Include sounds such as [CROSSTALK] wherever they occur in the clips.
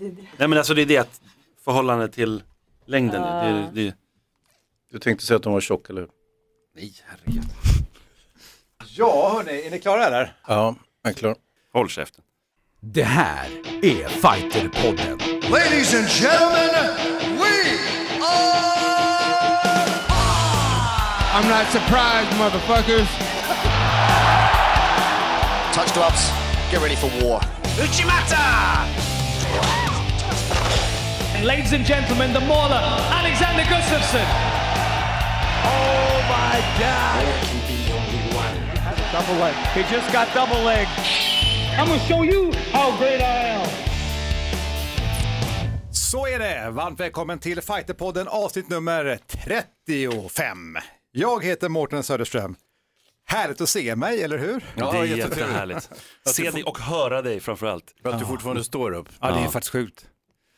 Nej men alltså det är det att förhållande till längden. Det, det, Du tänkte säga att de var tjock, eller hur? nej herregud. Ja, hörni, är ni klara eller? Ja, jag är klar. Håll käften. Det här är Fighterpodden. Ladies and gentlemen, we are I'm not surprised, motherfuckers. touch gloves. Get ready for war. And ladies and gentlemen, the mauler, Alexander Gustafsson. Oh my God! Double leg. He just got double leg. I'm gonna show you how great I am. Så är det. Varmt välkommen till Fighterpodden avsnitt nummer 35. Jag heter Mårten Söderström. Härligt att se mig, eller hur? Ja, det är jättehärligt. Se dig och höra dig framförallt. För att du fortfarande står upp. Ja, det är faktiskt sjukt.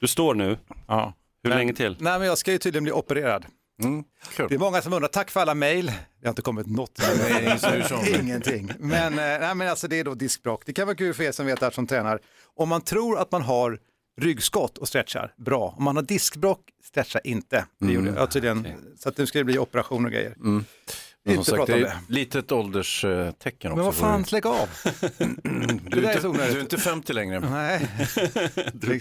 Du står nu, Ja. hur Men- länge till? Nej, men jag ska ju tydligen bli opererad. Mm, kul. Det är många som undrar, tack för alla mejl. Det har inte kommit något. Ingenting. Men, eh, nej, men alltså, det är då diskbråck. Det kan vara kul för er som vet det här som tränar. Om man tror att man har ryggskott och stretchar, bra. Om man har diskbråck, stretcha inte. Det gjorde jag tydligen. Så att nu ska det bli operation och grejer. Men Inte sagt, det är ett ålderstecken också. Men vad fan, lägg av. [CLEARS THROAT] Du är, inte, du är inte 50 längre. Nej,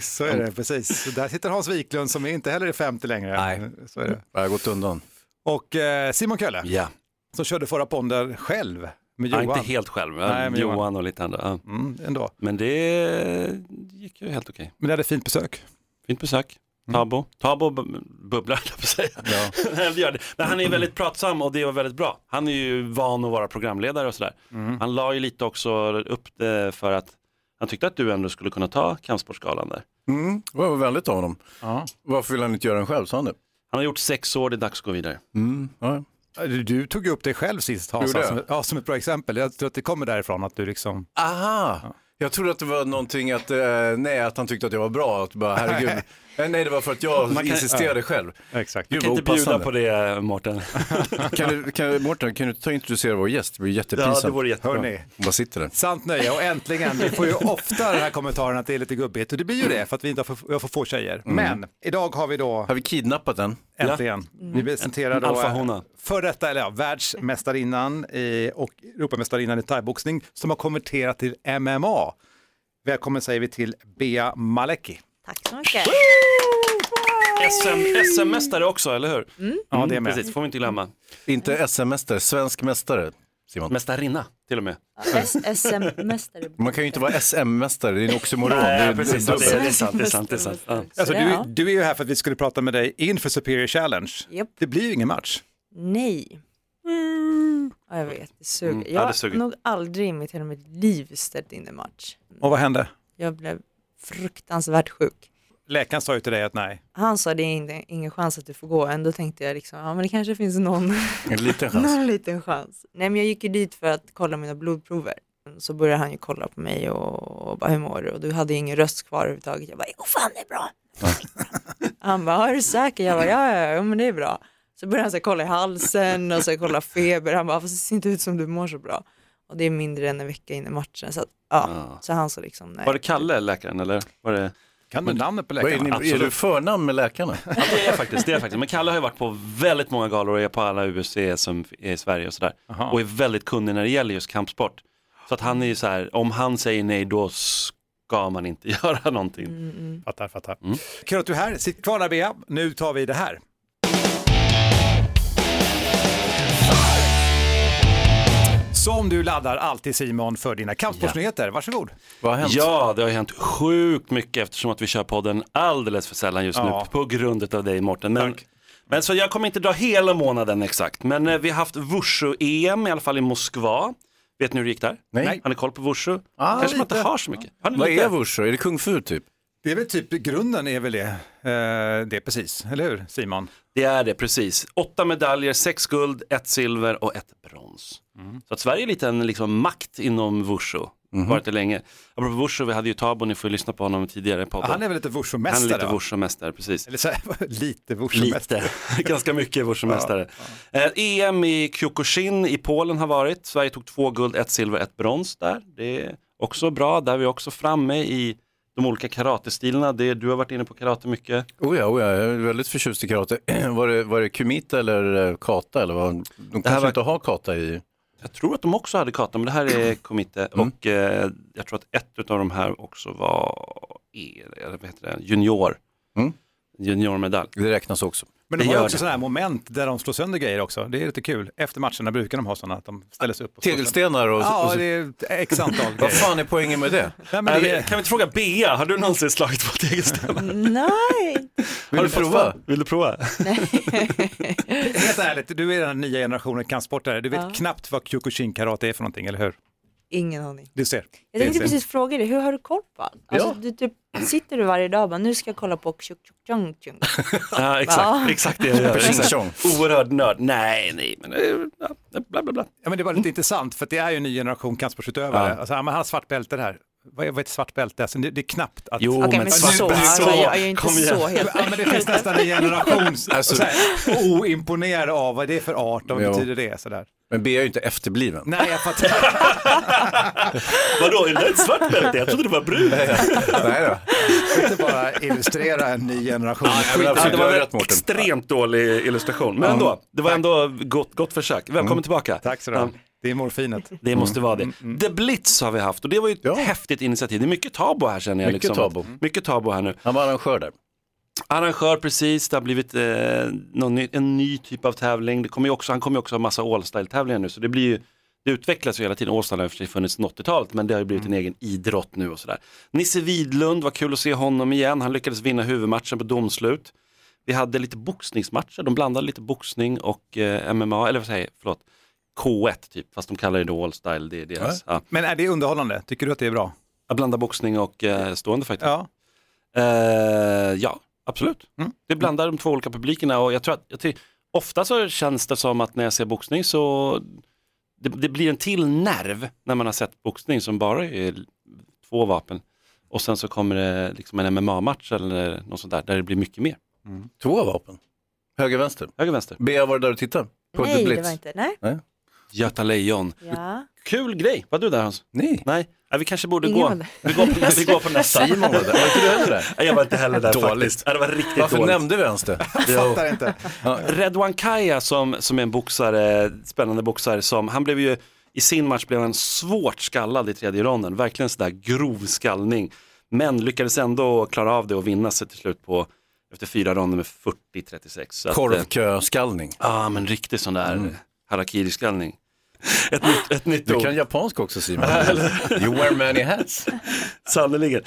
[LAUGHS] så är det precis. Där sitter Hans Wiklund som inte heller är 50 längre. Nej. Så är det. Jag har gått undan. Och eh, Simon Kölle, Ja, som körde förra ponden själv med Johan. inte helt själv. Nej, Johan. Johan. och lite andra. Ja. Mm, ändå. Men det gick ju helt okej. Men det hade fint besök. Fint besök. Tabo. Tabo bu- bubblar, [LAUGHS] jag på att säga. Ja. [LAUGHS] Men han är väldigt pratsam och det var väldigt bra. Han är ju van att vara programledare och sådär. Han la ju lite också upp det för att han tyckte att du ändå skulle kunna ta kampsportsgalan där. Mm, det var väldigt av honom. Ja. Varför vill han inte göra den själv, sa han det? Han har gjort sex år, det är dags att gå vidare. Mm, ja. Du, tog upp dig själv sist Hans, som, ja, som ett bra exempel. Jag tror att det kommer därifrån att du liksom... Aha! Jag trodde att det var någonting att, eh, nej, att han tyckte att jag var bra. Att bara, herregud. [LAUGHS] Eh, nej, det var för att jag Man kan- insisterade själv. Exakt. Gud, kan inte bjuda på det Mårten. [LAUGHS] Kan du, kan, Mårten, kan du ta och introducera vår gäst? Det blir jättepinsamt. Ja, det vore jättebra. Hörni, Hon sitter där. sant nöje och äntligen. Vi får ju ofta den här kommentaren att det är lite gubbigt och det blir ju det för att vi inte har för, har för få tjejer. Men idag har vi då Har vi kidnappat den? äntligen, vi presenterar En då alfahona. för detta, eller ja, världsmästarinnan i, och Europamästarinnan i thaiboxning som har konverterat till MMA. Välkommen säger vi till Bea Malecki. Tack så mycket. SM, SM-mästare också, eller hur? Ja, det är med. Precis, får vi inte glömma. Inte SM-mästare, svensk mästare. Simon. Mästarinna till och med. SM-mästare. Man kan ju inte vara SM-mästare, det är en oxymoron. Nej, precis. det är sant, det är sant. Det är sant. Ja. Alltså, du, du är ju här för att vi skulle prata med dig inför Superior Challenge. Japp. Det blir ju ingen match. Nej. Ja, jag vet, det suger. Mm, ja, jag det suger. har nog aldrig i mitt hela mitt liv ställt in en match. Och vad hände? Jag blev fruktansvärt sjuk. Läkaren sa ju till dig att nej. Han sa det är ingen, ingen chans att du får gå. Ändå tänkte jag liksom, ja men det kanske finns någon, en liten [LAUGHS] chans. någon liten chans. Nej men jag gick ju dit för att kolla mina blodprover. Så började han ju kolla på mig och, och bara hur mår du? Och du hade ju ingen röst kvar överhuvudtaget. Jag bara, jo fan det är bra. [LAUGHS] han bara, är du säker? Jag bara, ja ja, ja men det är bra. Så började han så kolla i halsen och så kolla feber. Han bara, fast det ser inte ut som du mår så bra. Och det är mindre än en vecka in i matchen. Så, att, ja. Ja. så han sa liksom, nej. Var det Kalle, läkaren, eller? Var det... Kan du namnet på är, läkaren? är Absolut. du förnamn med läkarna? Ja, det är faktiskt, det är faktiskt. Men Kalle har ju varit på väldigt många galor och är på alla UBC som är i Sverige och sådär. Aha. Och är väldigt kunnig när det gäller just kampsport. Så att han är ju så här, om han säger nej då ska man inte [LAUGHS] göra någonting. Mm, Fattar, fattar. Mm. Kul att du är här. Sitt kvar där Bea. Nu tar vi det här. Som du laddar alltid Simon för dina kampsportsnyheter. Varsågod. Vad har hänt? Ja, det har hänt sjukt mycket eftersom att vi kör podden alldeles för sällan just Ja. nu på grund av dig Mårten. Men, men så jag kommer inte dra hela månaden exakt, men eh, vi har haft Wushu-EM i alla fall i Moskva. Vet ni hur det gick där? Nej. Har ni koll på Wushu? Ah, Kanske man inte har så mycket. Har ni Vad lite? är wushu? Är det kung fu typ? Det är väl typ grunden är väl det. Eh, det är precis, eller hur Simon? Det är det, precis. Åtta medaljer, sex guld, ett silver och ett brons. Så att Sverige är lite en liksom, makt inom Wushu. Varit det länge. Apropå Wushu, vi hade ju Tabo, ni får ju lyssna på honom tidigare i podden. Han är väl lite Han är wushu-mästare? lite? Wushu-mästare, precis. Eller så [LAUGHS] lite wushu-mästare. Lite, [LAUGHS] ganska mycket Wushu-mästare. [LAUGHS] Eh, EM i Kyokushin i Polen har varit. Sverige tog två guld, ett silver, ett brons där. Det är också bra. Där är vi också framme i de olika karatestilarna. Det, du har varit inne på karate mycket. Oh ja, oh ja, jag är väldigt förtjust i karate. [CLEARS THROAT] var, det, var det kumita eller eh, kata? Eller vad? De kanske var- inte har kata i... Jag tror att de också hade kata, men det här är [CLEARS THROAT] komite Mm. och eh, jag tror att ett av de här också var e, eller vad heter det, junior. Mm. Juniormedalj. Det räknas också. Men de Det har också det. sådana här moment där de slår sönder grejer också. Det är lite kul. Efter matcherna brukar de ha sådana att de ställer sig upp och. Tegelstenar och... och Ja, det är x antal [LAUGHS] vad grejer. fan är poängen med det? Nej, men Äh, det, Kan vi inte fråga Bea, har du någonsin slagit på tegelstenar? Nej, Vill Har du prova? Vill du prova? helt ärligt, du är den nya generationen kampsportare. Du vet Ja. knappt vad Kyokushin-karate är för någonting, eller hur? Ingen aning. Du ser. Jag tänkte precis fråga dig, hur har du koll på allt? Alltså, Ja. du typ, sitter du varje dag och bara, nu ska jag kolla på tjuk tjuk tjong tjong. Ja, exakt, exakt det jag gör. Exakt. Oerhörd nörd. Nej, nej, men eh, ja, bla bla bla. Ja, men det var lite intressant för det är ju en ny generation kampsportsutövare. Ja. Alltså, han har svart bälte där. Vad är, vad är ett svart bälte? Alltså, det, det är knappt att... Jo, Okej, men svart så, bälte- alltså, jag, är inte så helt... Ja, men det finns nästan en generation Alltså- [LAUGHS] så här, oimponerad av vad det är för art och vad Jo. betyder det? Sådär. Men Bea är ju inte efterbliven. Nej, jag fattar. [LAUGHS] Vadå, är det ett svart bälte? Jag trodde det var brunt. Nej då. inte bara illustrera en ny generation. Ja, absolut det var en extremt dålig illustration, men ändå. Det var ändå gott, gott försök. Välkommen tillbaka. Tack så du ha. Det är morfinet. Det måste vara det. The Blitz har vi haft och det var ju ett Ja. häftigt initiativ. Det är mycket tabo här känner jag. Mycket liksom. tabo. Mycket tabo här nu. Han var arrangör där. Arrangör precis, det har blivit eh, någon ny, en ny typ av tävling. Det kommer ju också, han kommer ju också ha massa all-style-tävlingar nu så det blir ju det utvecklas ju hela tiden, All-style har i och för sig funnits sedan 80-talet men det har ju blivit en egen idrott nu och sådär. Nisse Widlund, var kul att se honom igen, han lyckades vinna huvudmatchen på domslut. Vi hade lite boxningsmatcher, de blandade lite boxning och eh, MMA, eller vad säger jag, förlåt, K1 typ, fast de kallar det då All-style, det är deras. Ja. Men är det underhållande? Tycker du att det är bra? Att blanda boxning och eh, stående fighter. Ja. Eh, ja, absolut. Mm. Det blandar de två olika publikerna och jag tror att jag ty- ofta så känns det som att när jag ser boxning så det, det blir en till nerv när man har sett boxning som bara är två vapen. Och sen så kommer det liksom en MMA-match eller något sånt där, där det blir mycket mer. Två vapen. Höger, vänster. Höger, vänster. Bea, var det där och tittade? På Nej, det var inte, nej. Göta Lejon. Ja. Kul grej, var du där Hans? Nej. Nej, ja, vi kanske borde Ingen gå. Vi går, på, [LAUGHS] vi går på nästa. Simon var där. Var inte du heller där? Nej, Jag var inte heller där Dåligt. faktiskt. Ja, det var riktigt Varför dåligt. nämnde vi ens det? [LAUGHS] Fattar inte. Redwan Kaya som, som är en boxare, spännande boxare, som, han blev ju i sin match blev han svårt skallad i tredje ronden, verkligen sådär grov skallning. Men lyckades ändå klara av det och vinna sig till slut på efter fyra ronder med 40-36. Så att, eh, Korvköskallning. Ja, men riktig sån där harakiri-skallning. [LAUGHS] Ett nytt, ett nytt Du ord, kan japansk också Simon. [LAUGHS] You wear many hats. [LAUGHS] sannerligen.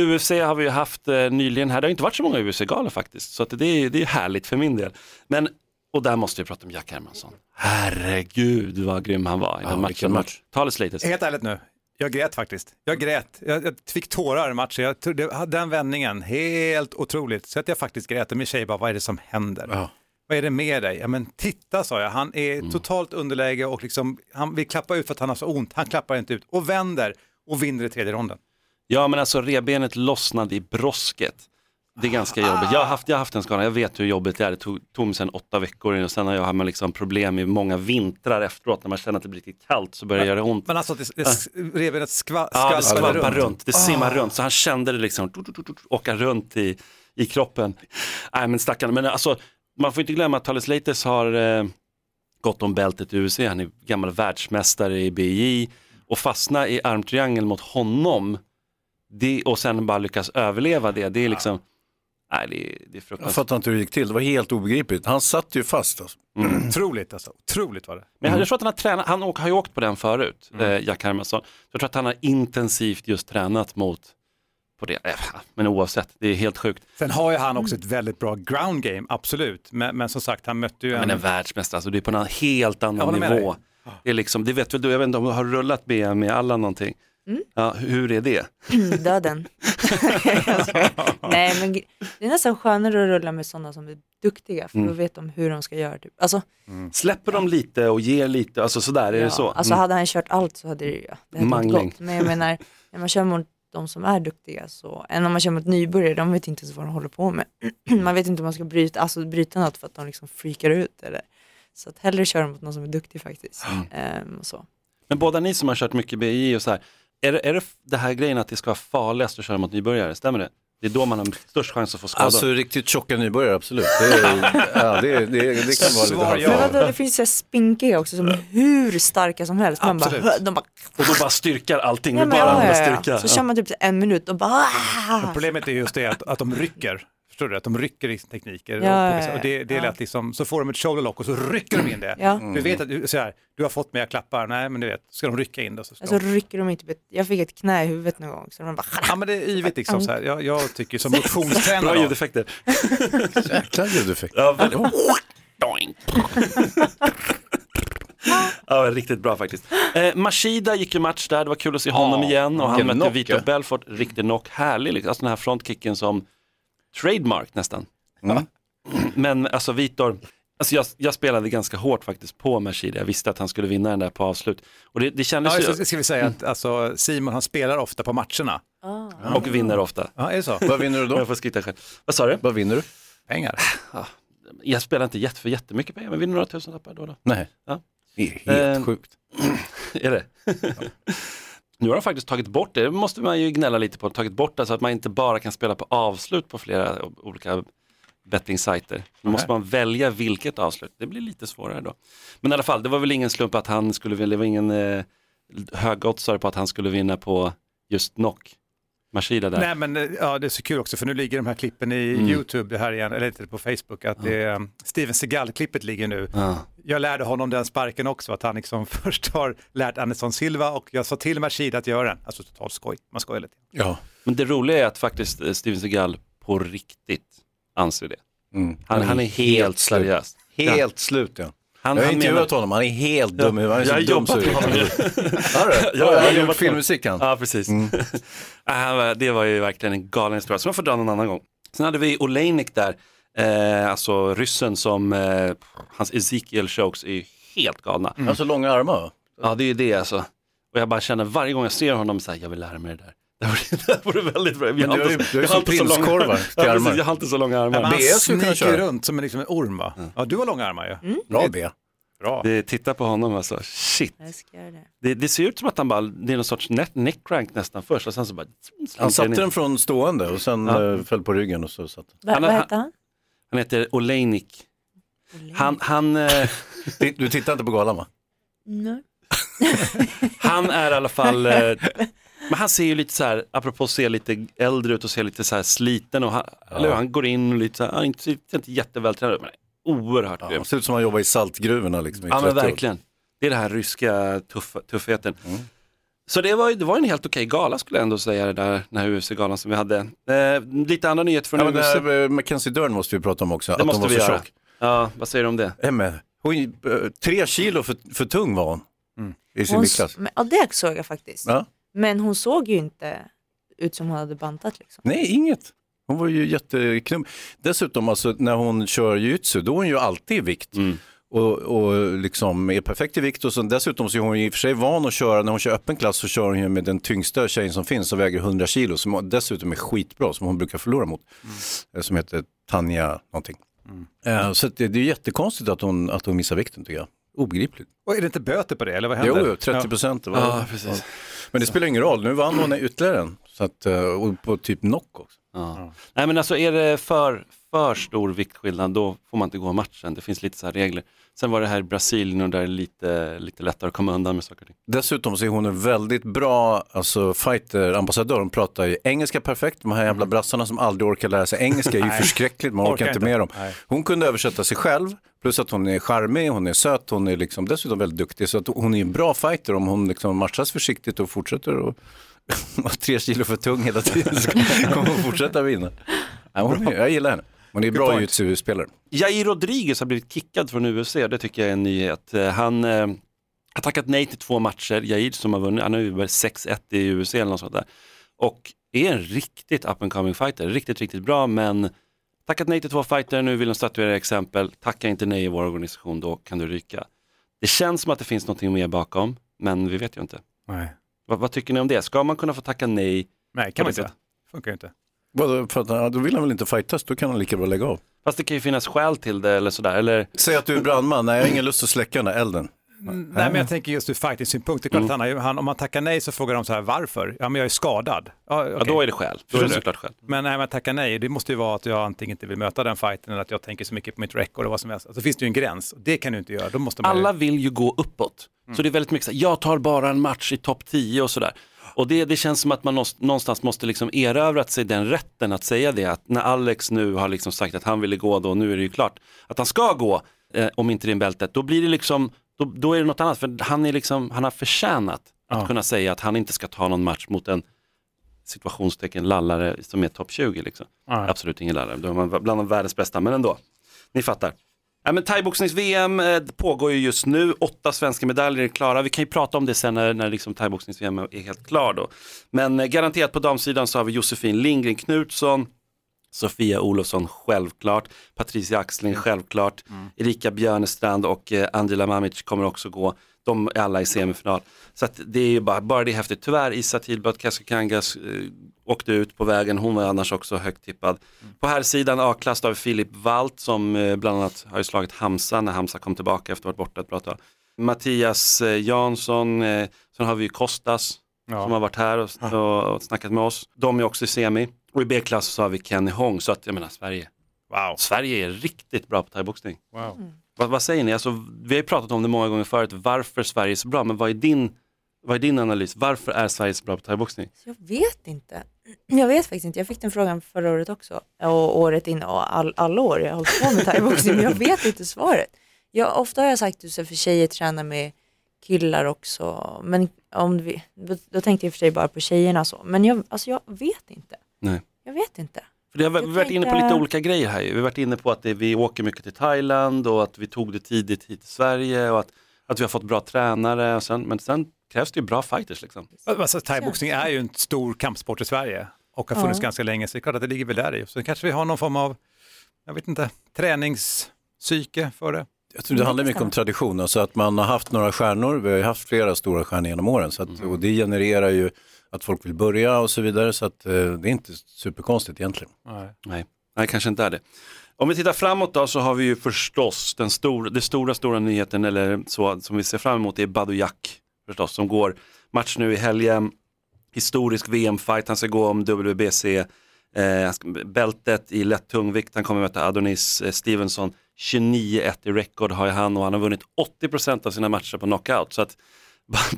UFC har vi ju haft eh, nyligen här, det har inte varit så många UFC-galor faktiskt, så att det, är, det är härligt för min del. Men, och där måste vi prata om Jack Hermansson. Herregud vad grym han var i den Ja, matchen. match. Talet latest. Helt ärligt nu, jag grät faktiskt. Jag grät. Jag, jag fick tårar i matchen. Jag, det- den vändningen, helt otroligt. Så att jag faktiskt grät och min tjej bara, vad är det som händer? Ja. Vad är det med dig? Ja men titta sa jag, han är Mm. totalt underläge och liksom, han vill klappa ut för att han har så ont. Han klappar inte ut och vänder och vinner i tredje ronden. Ja men alltså revbenet lossnade i brosket. Det är ganska jobbigt. Jag har haft, jag har haft en skada, jag vet hur jobbigt det är. Det tog, tog mig sedan åtta veckor och sen har jag haft liksom problem i många vintrar efteråt. När man känner att det blir riktigt kallt så börjar det göra ont. Men alltså, det, det, revbenet skva, Ja, det skvalpar runt. runt. det simmar runt. Så han kände det liksom åka runt i, i kroppen. Nej men stackarn, men alltså man får inte glömma att Thales Leites har eh, gått om bältet i UFC. Han är gammal världsmästare i BJ och fastna i armtriangel mot honom det, och sen bara lyckas överleva det. Det är liksom, nej det, är- det är Jag fruktansvärt. fattar inte hur det gick till. Det var helt obegripligt. Han satt ju fast. Alltså. Otroligt alltså, otroligt var det. Men jag, jag tror att han har tränat, han har ju åkt på den förut, eh, Jack Hermansson. Jag tror att han har intensivt just tränat mot på det. Eh, Men oavsett, det är helt sjukt. Sen har ju han också ett väldigt bra ground game, absolut. Men, men som sagt, han mötte ju en... Men en världsmästare, alltså det är på en helt Jag annan med nivå. Det, är liksom, det vet väl du, jag vet inte om du har rullat BM med Allan någonting? Ja, hur är det? Döden. [LAUGHS] Nej men det är nästan skönare att rulla med sådana som är duktiga för då vet de hur de ska göra. Typ. Alltså, Släpper de lite och ger lite, alltså sådär, är ja, det så? alltså Mm. hade han kört allt så hade det ju ja, det hade Mangling. gått. Men jag menar, när man kör mot de som är duktiga så, än om man kör mot nybörjare, de vet inte ens vad de håller på med. [CLEARS THROAT] man vet inte om man ska bryta, alltså bryta något för att de liksom freakar ut eller. Så att hellre köra mot någon som är duktig faktiskt. Mm. Och så. Men båda ni som har kört mycket BI och så här, är, det, är det det här grejen att det ska vara farligast att köra mot nybörjare? Stämmer det? Det är då man har störst chans att få skada. Alltså riktigt tjocka nybörjare, absolut. Det, är, [LAUGHS] ja, det, det, det kan vara lite ja. Men vadå, det finns ju spinkiga också som är hur starka som helst. Man bara, de bara, och då bara styrkar allting, ja, bara ja, ja, ja. styrka. Så kör man typ en minut och bara! Problemet är just det att, att de rycker. Förstår du? Att de rycker i tekniker. Ja, och, och det, det lätt liksom, så får de ett shoulder lock och så rycker de in det. Ja. Du vet att du, så här, du har fått mig att klappa, nej men du vet, ska de rycka in det så ska Alltså de... rycker de inte, jag fick ett knä i huvudet någon gång. Så de bara, Ja men det är yvigt liksom så här. Jag, jag tycker som [LAUGHS] motionstränare. Bra ljudeffekter. [LAUGHS] Jäkla ljudeffekt. Ja, väldigt. Doink. Ja, riktigt bra faktiskt. Eh, Mashida gick ju match där, det var kul att se honom igen och han mötte knock, Vitor ja. Belfort, riktig knock, härlig liksom. Alltså den här frontkicken som trademark nästan. [CLEARS THROAT] Men alltså Vitor, alltså jag, jag spelade ganska hårt faktiskt på Mashida, jag visste att han skulle vinna den där på avslut. Och det, det kändes Ja, ju, så ska vi säga att alltså, Simon han spelar ofta på matcherna. och vinner ofta. Ja, är det så? [LAUGHS] Vad vinner du Jag då? får skryta själv. Vad sa du? Vad vinner du? Pengar. [SIGHS] Jag spelar inte jätte, för jättemycket pengar, men vinner några tusenlappar då och då. Nej. Ja. Det är helt Eh, sjukt. [CLEARS THROAT] Är det? [LAUGHS] nu har de faktiskt tagit bort det, det måste man ju gnälla lite på, tagit bort det så att man inte bara kan spela på avslut på flera olika bettingsajter. Då måste man välja vilket avslut, det blir lite svårare då. Men i alla fall, det var väl ingen slump att han skulle vinna, det var ingen eh, högoddsare på att han skulle vinna på just knock. Mashida där. Nej men eh, ja, det är så kul också för nu ligger de här klippen i Mm. YouTube det här igen, eller inte på Facebook, att det är um, Steven Seagal-klippet ligger nu. Ja. Jag lärde honom den sparken också, att han liksom [LAUGHS] först har lärt Anderson Silva och jag sa till Mashida att göra den. Alltså totalt skoj, man skojar lite. Ja. Men det roliga är att faktiskt eh, Steven Seagal på riktigt anser det. Mm. Han, han är helt slut. seriös. Helt slut ja. Han, Jag har han intervjuat honom, han är helt dum i huvudet. Han är Jag så har dum så-. Har du? Ja, Ja, jag har gjort filmmusik han. Ja, precis. [LAUGHS] Var- det var ju verkligen en galen historia, som jag får dra någon annan gång. Sen hade vi Oleinik där, eh, alltså ryssen som, eh, hans Ezekiel chokes är ju helt galna. Han har så långa armar? Ja, det är ju det alltså. Och jag bara känner varje gång jag ser honom så här, jag vill lära mig det där. Det vore, [LAUGHS] väldigt bra. Jag Men har du har inte du som prinskorvar till [LAUGHS] Ja, precis, armar. Jag har inte så långa armar. Sniker köra. runt som en, liksom en orm va? Ja, du har långa armar ju. Bra B. Bra. Det, titta på honom alltså, shit. jag ska göra det. Det, det ser ut som att han bara, det är någon sorts neck, neckcrank nästan först och sen så bara Han satte den från stående och sen Ja. eh, föll på ryggen och så satt Va, Han- vad han- hette han? Han heter Oleinik. Han, han, eh. [LAUGHS] Du tittar inte på galan va? Nej. han är i alla fall, eh, men han ser ju lite så här, apropå att se lite äldre ut och se lite så här sliten och han, eller hur, han går in och lite så här, han är inte, inte jättevältränad ut men oerhört Ja, grym. han ser ut som han jobbar i saltgruvorna liksom i Ja men 30 år. verkligen. Det är det här ryska tuff, tuffheten. Mm. Så det var, ju- det var en helt okej gala skulle jag ändå säga, det där, den här UFC-galan som vi hade. Eh, lite andra nyheter från Ja, UFC. här, eh, Mackenzie Dern måste vi prata om också, Det att hon måste var vi så göra. tjock. Ja, vad säger du om det? Emme, hon, eh, tre kilo för, för tung var hon i sin Hon, viktklass. ja, det såg jag faktiskt. Ja. Men hon såg ju inte ut som hon hade bantat liksom. Nej, inget. Hon var ju jätteknum. Dessutom, alltså, när hon kör jujutsu, då är hon ju alltid i vikt. Mm. Och, och liksom är perfekt i vikt och så, dessutom så är hon i och för sig van att köra, när hon kör öppen klass så kör hon ju med den tyngsta tjejen som finns som väger 100 kilo, som dessutom är skitbra, som hon brukar förlora mot. Eh, Som heter Tanja någonting. Eh, Så att det, det är jättekonstigt att hon, att hon missar vikten tycker jag. Obegripligt. Och är det inte böter på det eller vad händer? Jo, jo, 30 procent. Ja, precis. Men det spelar ingen roll, nu vann hon ytterligare en. Så att, eh, och på typ knock också. Ja. Nej men alltså är det för, för stor viktskillnad då får man inte gå matchen. Det finns lite så här regler. Sen var det här i Brasilien och där är det lite, lite lättare att komma undan med saker och ting. Dessutom så är hon en väldigt bra alltså, fighter-ambassadör. Hon pratar ju engelska perfekt. De här jävla brassarna som aldrig orkar lära sig engelska är ju [LAUGHS] förskräckligt. Man orkar, Orkar inte med dem. Nej. Hon kunde översätta sig själv. Plus att hon är charmig, hon är söt, hon är liksom dessutom väldigt duktig. Så att hon är en bra fighter om hon liksom matchas försiktigt och fortsätter och [LAUGHS] vara tre kilo för tung hela tiden så kommer hon fortsätta vinna. Ja, hon, jag gillar henne. Hon är bra jujutsu-spelare. Jair Rodriguez har blivit kickad från UFC det tycker jag är en nyhet. Han eh, har tackat nej till två matcher, Jair som har vunnit, han har ju väl 6-1 i UFC eller något sånt där. Och är en riktigt up and coming fighter, riktigt, riktigt bra men tackat nej till två fighter, nu vill de statuera exempel, tacka inte nej i vår organisation, då kan du ryka. Det känns som att det finns någonting mer bakom, men vi vet ju inte. Nej, Vad, vad tycker ni om det? Ska man kunna få tacka nej? Nej kan man det inte. sättet. Funkar inte. Vadå, för att, ja, då vill han väl inte fightas, då kan han lika bra lägga av. Fast det kan ju finnas skäl till det eller sådär, eller Säg att du är brandman, nej jag har ingen lust att släcka den där elden. Nej, men jag tänker just ur fighting-synpunkt. Det är klart att han, har ju- han, om man tackar nej så frågar de så här varför? Ja, men jag är skadad. Ja, Ja, okej. då är det skäl. Då är det såklart skäl. Men när man tackar nej, det måste ju vara att jag antingen inte vill möta den fighten eller att jag tänker så mycket på mitt record och vad som helst. Alltså, finns det ju en gräns. Det kan du inte göra. Då måste man ju- Alla vill ju gå uppåt. Så det är väldigt mycket så här, jag tar bara en match i topp 10 och sådär. Och det, det känns som att man någonstans måste liksom erövrat sig den rätten att säga det. Att när Alex nu har liksom sagt att han ville gå då, nu är det ju klart att han ska gå, eh, om inte det är bältet, då blir det liksom, då, då är det något annat. För han, är liksom, han har förtjänat att Ja. kunna säga att han inte ska ta någon match mot en situationstecken lallare som är topp 20. Liksom. Ja. Absolut ingen lallare, då är bland de världens bästa, men ändå. Ni fattar. Ja, men thaiboxnings-VM eh, pågår ju just nu, åtta svenska medaljer är klara. Vi kan ju prata om det sen när, när liksom thaiboxnings-VM är helt klar då. Men eh, garanterat på damsidan så har vi Josefin Lindgren Knutsson, Sofia Olofsson självklart, Patricia Axling självklart, Erika Björnestrand och eh, Angela Mamic kommer också gå. De är alla i semifinal. Så att det är ju bara, bara det är häftigt. Tyvärr Isa Tidblad Kasakangas eh, åkte ut på vägen, hon var annars också högt tippad. På här sidan A-klass har vi Filip Walt som eh, bland annat har ju slagit Hamza när Hamza kom tillbaka efter att ha varit borta ett bra tag. Mattias eh, Jansson, eh, sen har vi ju Kostas Ja. som har varit här och, och, och snackat med oss. De är också i semi. Och i B-klass så har vi Kenny Hong, så att jag menar Sverige, Wow. Sverige är riktigt bra på thaiboxning. wow. Vad, vad säger ni? Alltså, vi har ju pratat om det många gånger förut, varför Sverige är så bra, men vad är din, vad är din analys? Varför är Sverige så bra på thaiboxning? Jag vet inte. [CLEARS THROAT] Jag vet faktiskt inte. Jag fick den frågan förra året också och året innan och all, alla år jag har hållit på med thaiboxning men jag vet inte svaret. Jag, ofta har jag sagt att för tjejer tränar med killar också men om vi, då, tänkte jag för sig bara på tjejerna så men jag, alltså jag vet inte. Nej. Jag vet inte. För det har, vi har varit inne på lite olika grejer här. Vi har varit inne på att det, vi åker mycket till Thailand och att vi tog det tidigt hit till Sverige och att, att vi har fått bra tränare. Och sen, men sen krävs det ju bra fighters liksom. Alltså, thaiboxning är ju en stor kampsport i Sverige och har funnits Ja. ganska länge så det är klart att det ligger väl där i. Så kanske vi har någon form av, jag vet inte, träningspsyke för det. Jag tror det handlar mycket om tradition, alltså att man har haft några stjärnor, vi har ju haft flera stora stjärnor genom åren så att, och det genererar ju att folk vill börja och så vidare så att eh, det är inte superkonstigt egentligen. Nej, nej kanske inte är det. Om vi tittar framåt då så har vi ju förstås den stor, det stora, stora nyheten eller så som vi ser fram emot är Badou Jack förstås som går match nu i helgen. Historisk VM-fight, han ska gå om WBC. Eh, bältet i lätt tungvikt, han kommer möta Adonis eh, Stevenson. 29-1 i rekord har han och han har vunnit 80% av sina matcher på knockout. Så att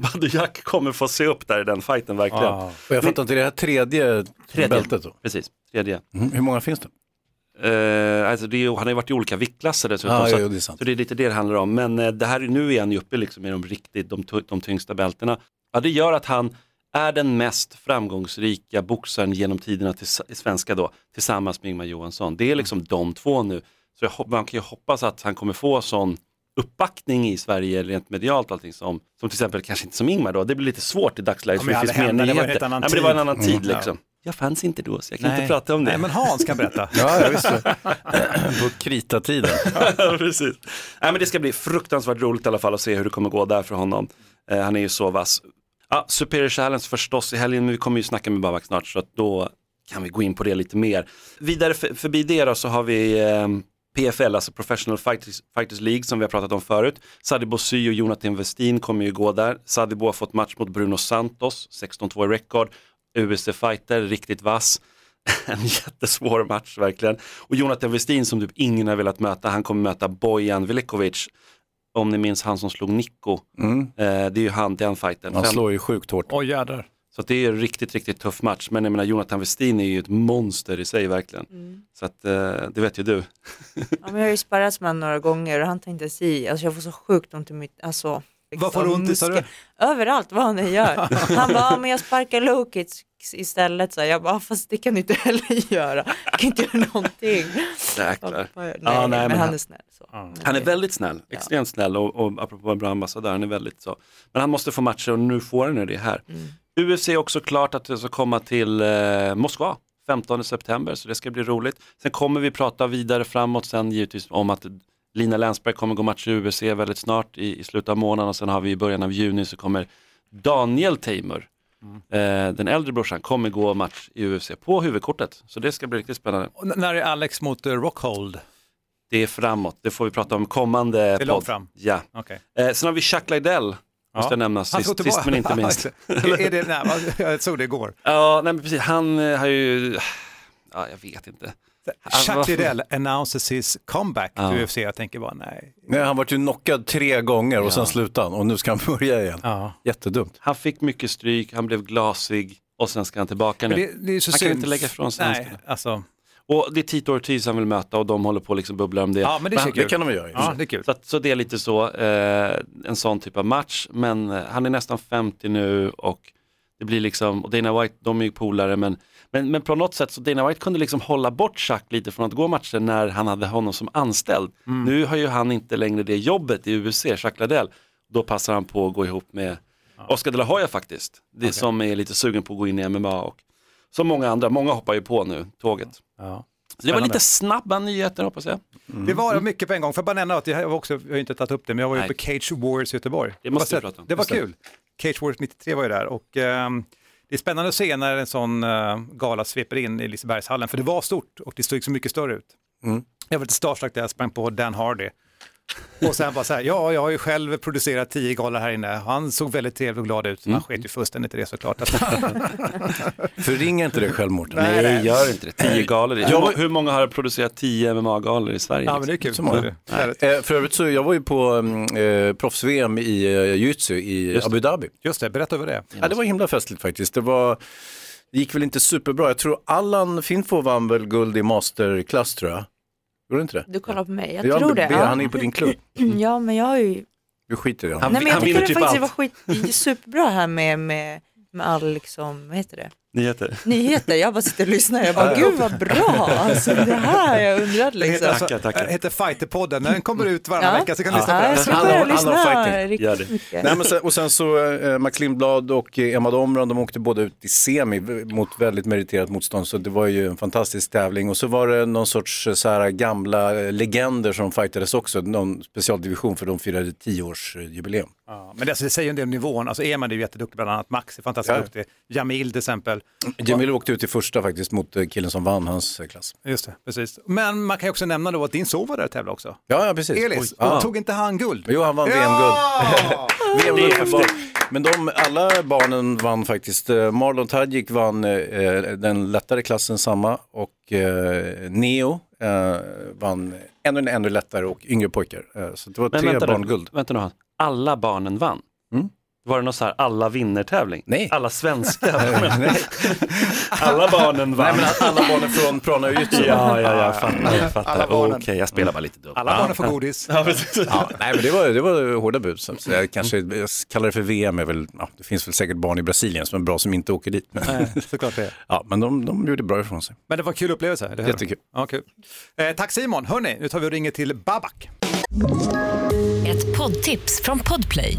Badou Jack kommer få se upp där i den fighten verkligen. Ja. Och jag fattar inte, det här tredje, Tredje. bältet då? Precis, tredje. Mm, hur många finns det? Eh, alltså det han har ju varit i olika viktklasser dessutom. Ja, så, jo, att- det är sant. så det är lite det det handlar om. Men eh, det här, nu är han ju uppe liksom i de riktigt, de, de tyngsta bältena. Ja, det gör att han är den mest framgångsrika boxaren genom tiderna till i svenska då, tillsammans med Ingmar Johansson. Det är liksom de två nu. Så jag, man kan ju hoppas att han kommer få sån uppbackning i Sverige rent medialt och allting som, som till exempel kanske inte som Ingmar då, det blir lite svårt i dagsläget Ja, för men det finns hända, det var en helt annan Nej, men det var en tid. annan tid Mm, liksom. Jag fanns inte då så jag kan Nej. inte prata om det. Nej, men Hans kan berätta. [LAUGHS] Ja, jag visste. [CLEARS THROAT] På kritatiden. [LAUGHS] Precis. Nej, men det ska bli fruktansvärt roligt i alla fall att se hur det kommer gå där för honom. Eh, han är ju så vass. Ja, Superior Challenge förstås i helgen, men vi kommer ju snacka med Babak snart så att då kan vi gå in på det lite mer. Vidare för, förbi det då så har vi eh, PFL, alltså Professional Fighters, Fighters League som vi har pratat om förut. Sadibou Sy och Jonathan Westin kommer ju gå där. Sadibou har fått match mot Bruno Santos, 16-2 i rekord. UFC Fighter, riktigt vass. [LAUGHS] En jättesvår match verkligen. Och Jonathan Westin som typ ingen har velat möta, han kommer möta Bojan Velikovic. Om ni minns han som slog Nico. Mm. Eh, det är ju han, den fighten. Han slår ju sjukt hårt. Oj jädrar. Så att det är en riktigt, riktigt tuff match. Men jag menar Jonathan Westin är ju ett monster i sig verkligen. Så att eh, det vet ju du. Ja, men jag har ju sparrats med honom några gånger och han tänkte si, alltså jag får så sjukt ont i mitt, alltså. Vad får du ont i, sa du? Överallt vad han än gör. Han bara, men jag sparkar low kicks istället. Så jag bara, fast det kan du inte heller göra. Jag kan inte göra någonting. Jäklar. Nej, Ja, nej, men, men han han- är snäll. Så. Han är väldigt snäll, extremt snäll och, och apropå en bra ambassadör, han är väldigt så. Men han måste få matcher och nu får han det här. UFC är också klart att det ska komma till eh, Moskva 15 september så det ska bli roligt. Sen kommer vi prata vidare framåt sen givetvis om att Lina Länsberg kommer gå match i UFC väldigt snart i, i slutet av månaden och sen har vi i början av juni så kommer Daniel Tamer, eh, den äldre brorsan, kommer gå match i UFC på huvudkortet. Så det ska bli riktigt spännande. Och när är Alex mot uh, Rockhold? Det är framåt, det får vi prata om kommande är långt podd. fram. Ja. Okej. Eh, sen har vi Chuck Liddell, måste Ja. jag nämna, sist, tillbaka. sist men inte [LAUGHS] minst. är, det, nej, jag såg det igår. Ja, nej, men precis. Han eh, har ju, ja, jag vet inte. Chuck Liddell announces his comeback Ja. till UFC. Jag tänker bara nej. Nej, han vart ju knockad tre gånger och sen slutade han och nu ska han [LAUGHS] börja igen. Ja. Jättedumt. Han fick mycket stryk, han blev glasig och sen ska han tillbaka nu. Det, det är så han kan synd. inte lägga ifrån sig Nej, handskarna. alltså. Och det är Tito Ortiz han vill möta och de håller på att liksom bubbla om det. Ja, men det kul. Det kan de göra. Ja, det är kul. Så, att, så det är lite så, eh, en sån typ av match. Men eh, han är nästan 50 nu och det blir liksom, och Dana White, de är ju polare men, men, men på något sätt så Dana White kunde liksom hålla bort Chuck lite från att gå matcher när han hade honom som anställd. Nu har ju han inte längre det jobbet i UFC, Chuck Liddell. Då passar han på att gå ihop med Oscar de la Hoya faktiskt. Det som är lite sugen på att gå in i MMA och som många andra, många hoppar ju på nu, tåget. Ja. Så det var lite snabba nyheter hoppas jag. Det var mycket på en gång. Jag bara nämna att jag har också, jag har inte tagit upp det, men jag var ju på Cage Wars i Göteborg. Det måste prata om. Det var kul. Cage Wars 93 var ju där och ehm, det är spännande att se när en sån uh, gala sveper in i Lisebergshallen, för det var stort och det såg så mycket större ut. Mm. Jag var lite starstruck där jag sprang på Dan Hardy. Och sen bara så här, ja, jag har ju själv producerat tio galor här inne. Han såg väldigt trevlig och glad ut, Mm. han sket ju fullständigt i det såklart. [LAUGHS] Förringa inte det själv Mårten. Nej, nej. gör inte det. Tio galor. Hur, Jag var- hur många har producerat tio MMA-galor i Sverige? ja, men det är kul. Så många. Eh, för övrigt så, jag var ju på mm, eh, proffs-VM i eh, jiu-jitsu i Just. Abu Dhabi. Just det, berätta över det. Ja, det var himla festligt faktiskt. Det, var, det gick väl inte superbra. Jag tror Allan Finfo vann väl guld i masterklass tror jag. Gjorde du inte det? Du kollar på mig, jag Ja, tror det. Ber, Ja. Han är på din klubb. [CLEARS THROAT] ja, men jag har ju... Du skiter i det. Han- Nej, men jag han tycker vinner det typ faktiskt allt. var skit, superbra här med, med, med all, liksom, vad heter det? Nyheter. Nyheter. Jag bara sitter och lyssnar. Jag bara, gud vad bra. Alltså det här jag undrat Det heter, liksom. alltså, Tackar, tackar. det heter Fighterpodden, den kommer ut varannan Ja. vecka så kan du lyssna på den. Alla- lyssna fighting. Gör det. Nej, men sen, och sen så eh, Max Lindblad och eh, Emma Domran, de åkte båda ut i semi mot väldigt meriterat motstånd. Så det var ju en fantastisk tävling. Och så var det någon sorts eh, så här, gamla eh, legender som fightades också. Någon specialdivision för de firade tioårsjubileum. Ja, men det, alltså, det säger en del om nivån. Alltså Eman är ju jätteduktig, bland annat Max är fantastiskt Ja. duktig. Jamil till exempel. Jamil åkte ut i första faktiskt mot eh, killen som vann hans eh, klass. Just det, precis. Men man kan ju också nämna då att din son var där och tävlade också. Ja, ja precis. Elis, Oj. Ja. tog inte han guld? Jo, han vann VM-guld. Ja! VM-guld [LAUGHS] [LAUGHS] häftigt. Men de, alla barnen vann faktiskt. Eh, Marlon Tadjik vann eh, den lättare klassen samma och eh, Neo eh, vann ännu, ännu lättare och yngre pojkar. Eh, så det var Men tre vänta barn nu, guld. vänta nu alla barnen vann. Var det någon så här alla vinner-tävling? Nej. Alla svenska? [LAUGHS] alla barnen vann. Nej men alla barnen från Prana jiu Ja, ja, jag fattar. Jag fattar. Alla barnen. Okej, jag spelar bara lite dumt. Alla barnen får godis. Ja. Ja, nej men det var, det var hårda bud. Så jag kanske jag kallar det för VM. Är väl, ja, det finns väl säkert barn i Brasilien som är bra som inte åker dit. Men, Nej, såklart det. [LAUGHS] ja, men de, de gjorde bra ifrån sig. Men det var en kul upplevelse. Hur? Jättekul. Ja, kul. Eh, tack Simon. Hörni, nu tar vi och ringer till Babak. Ett poddtips från Podplay.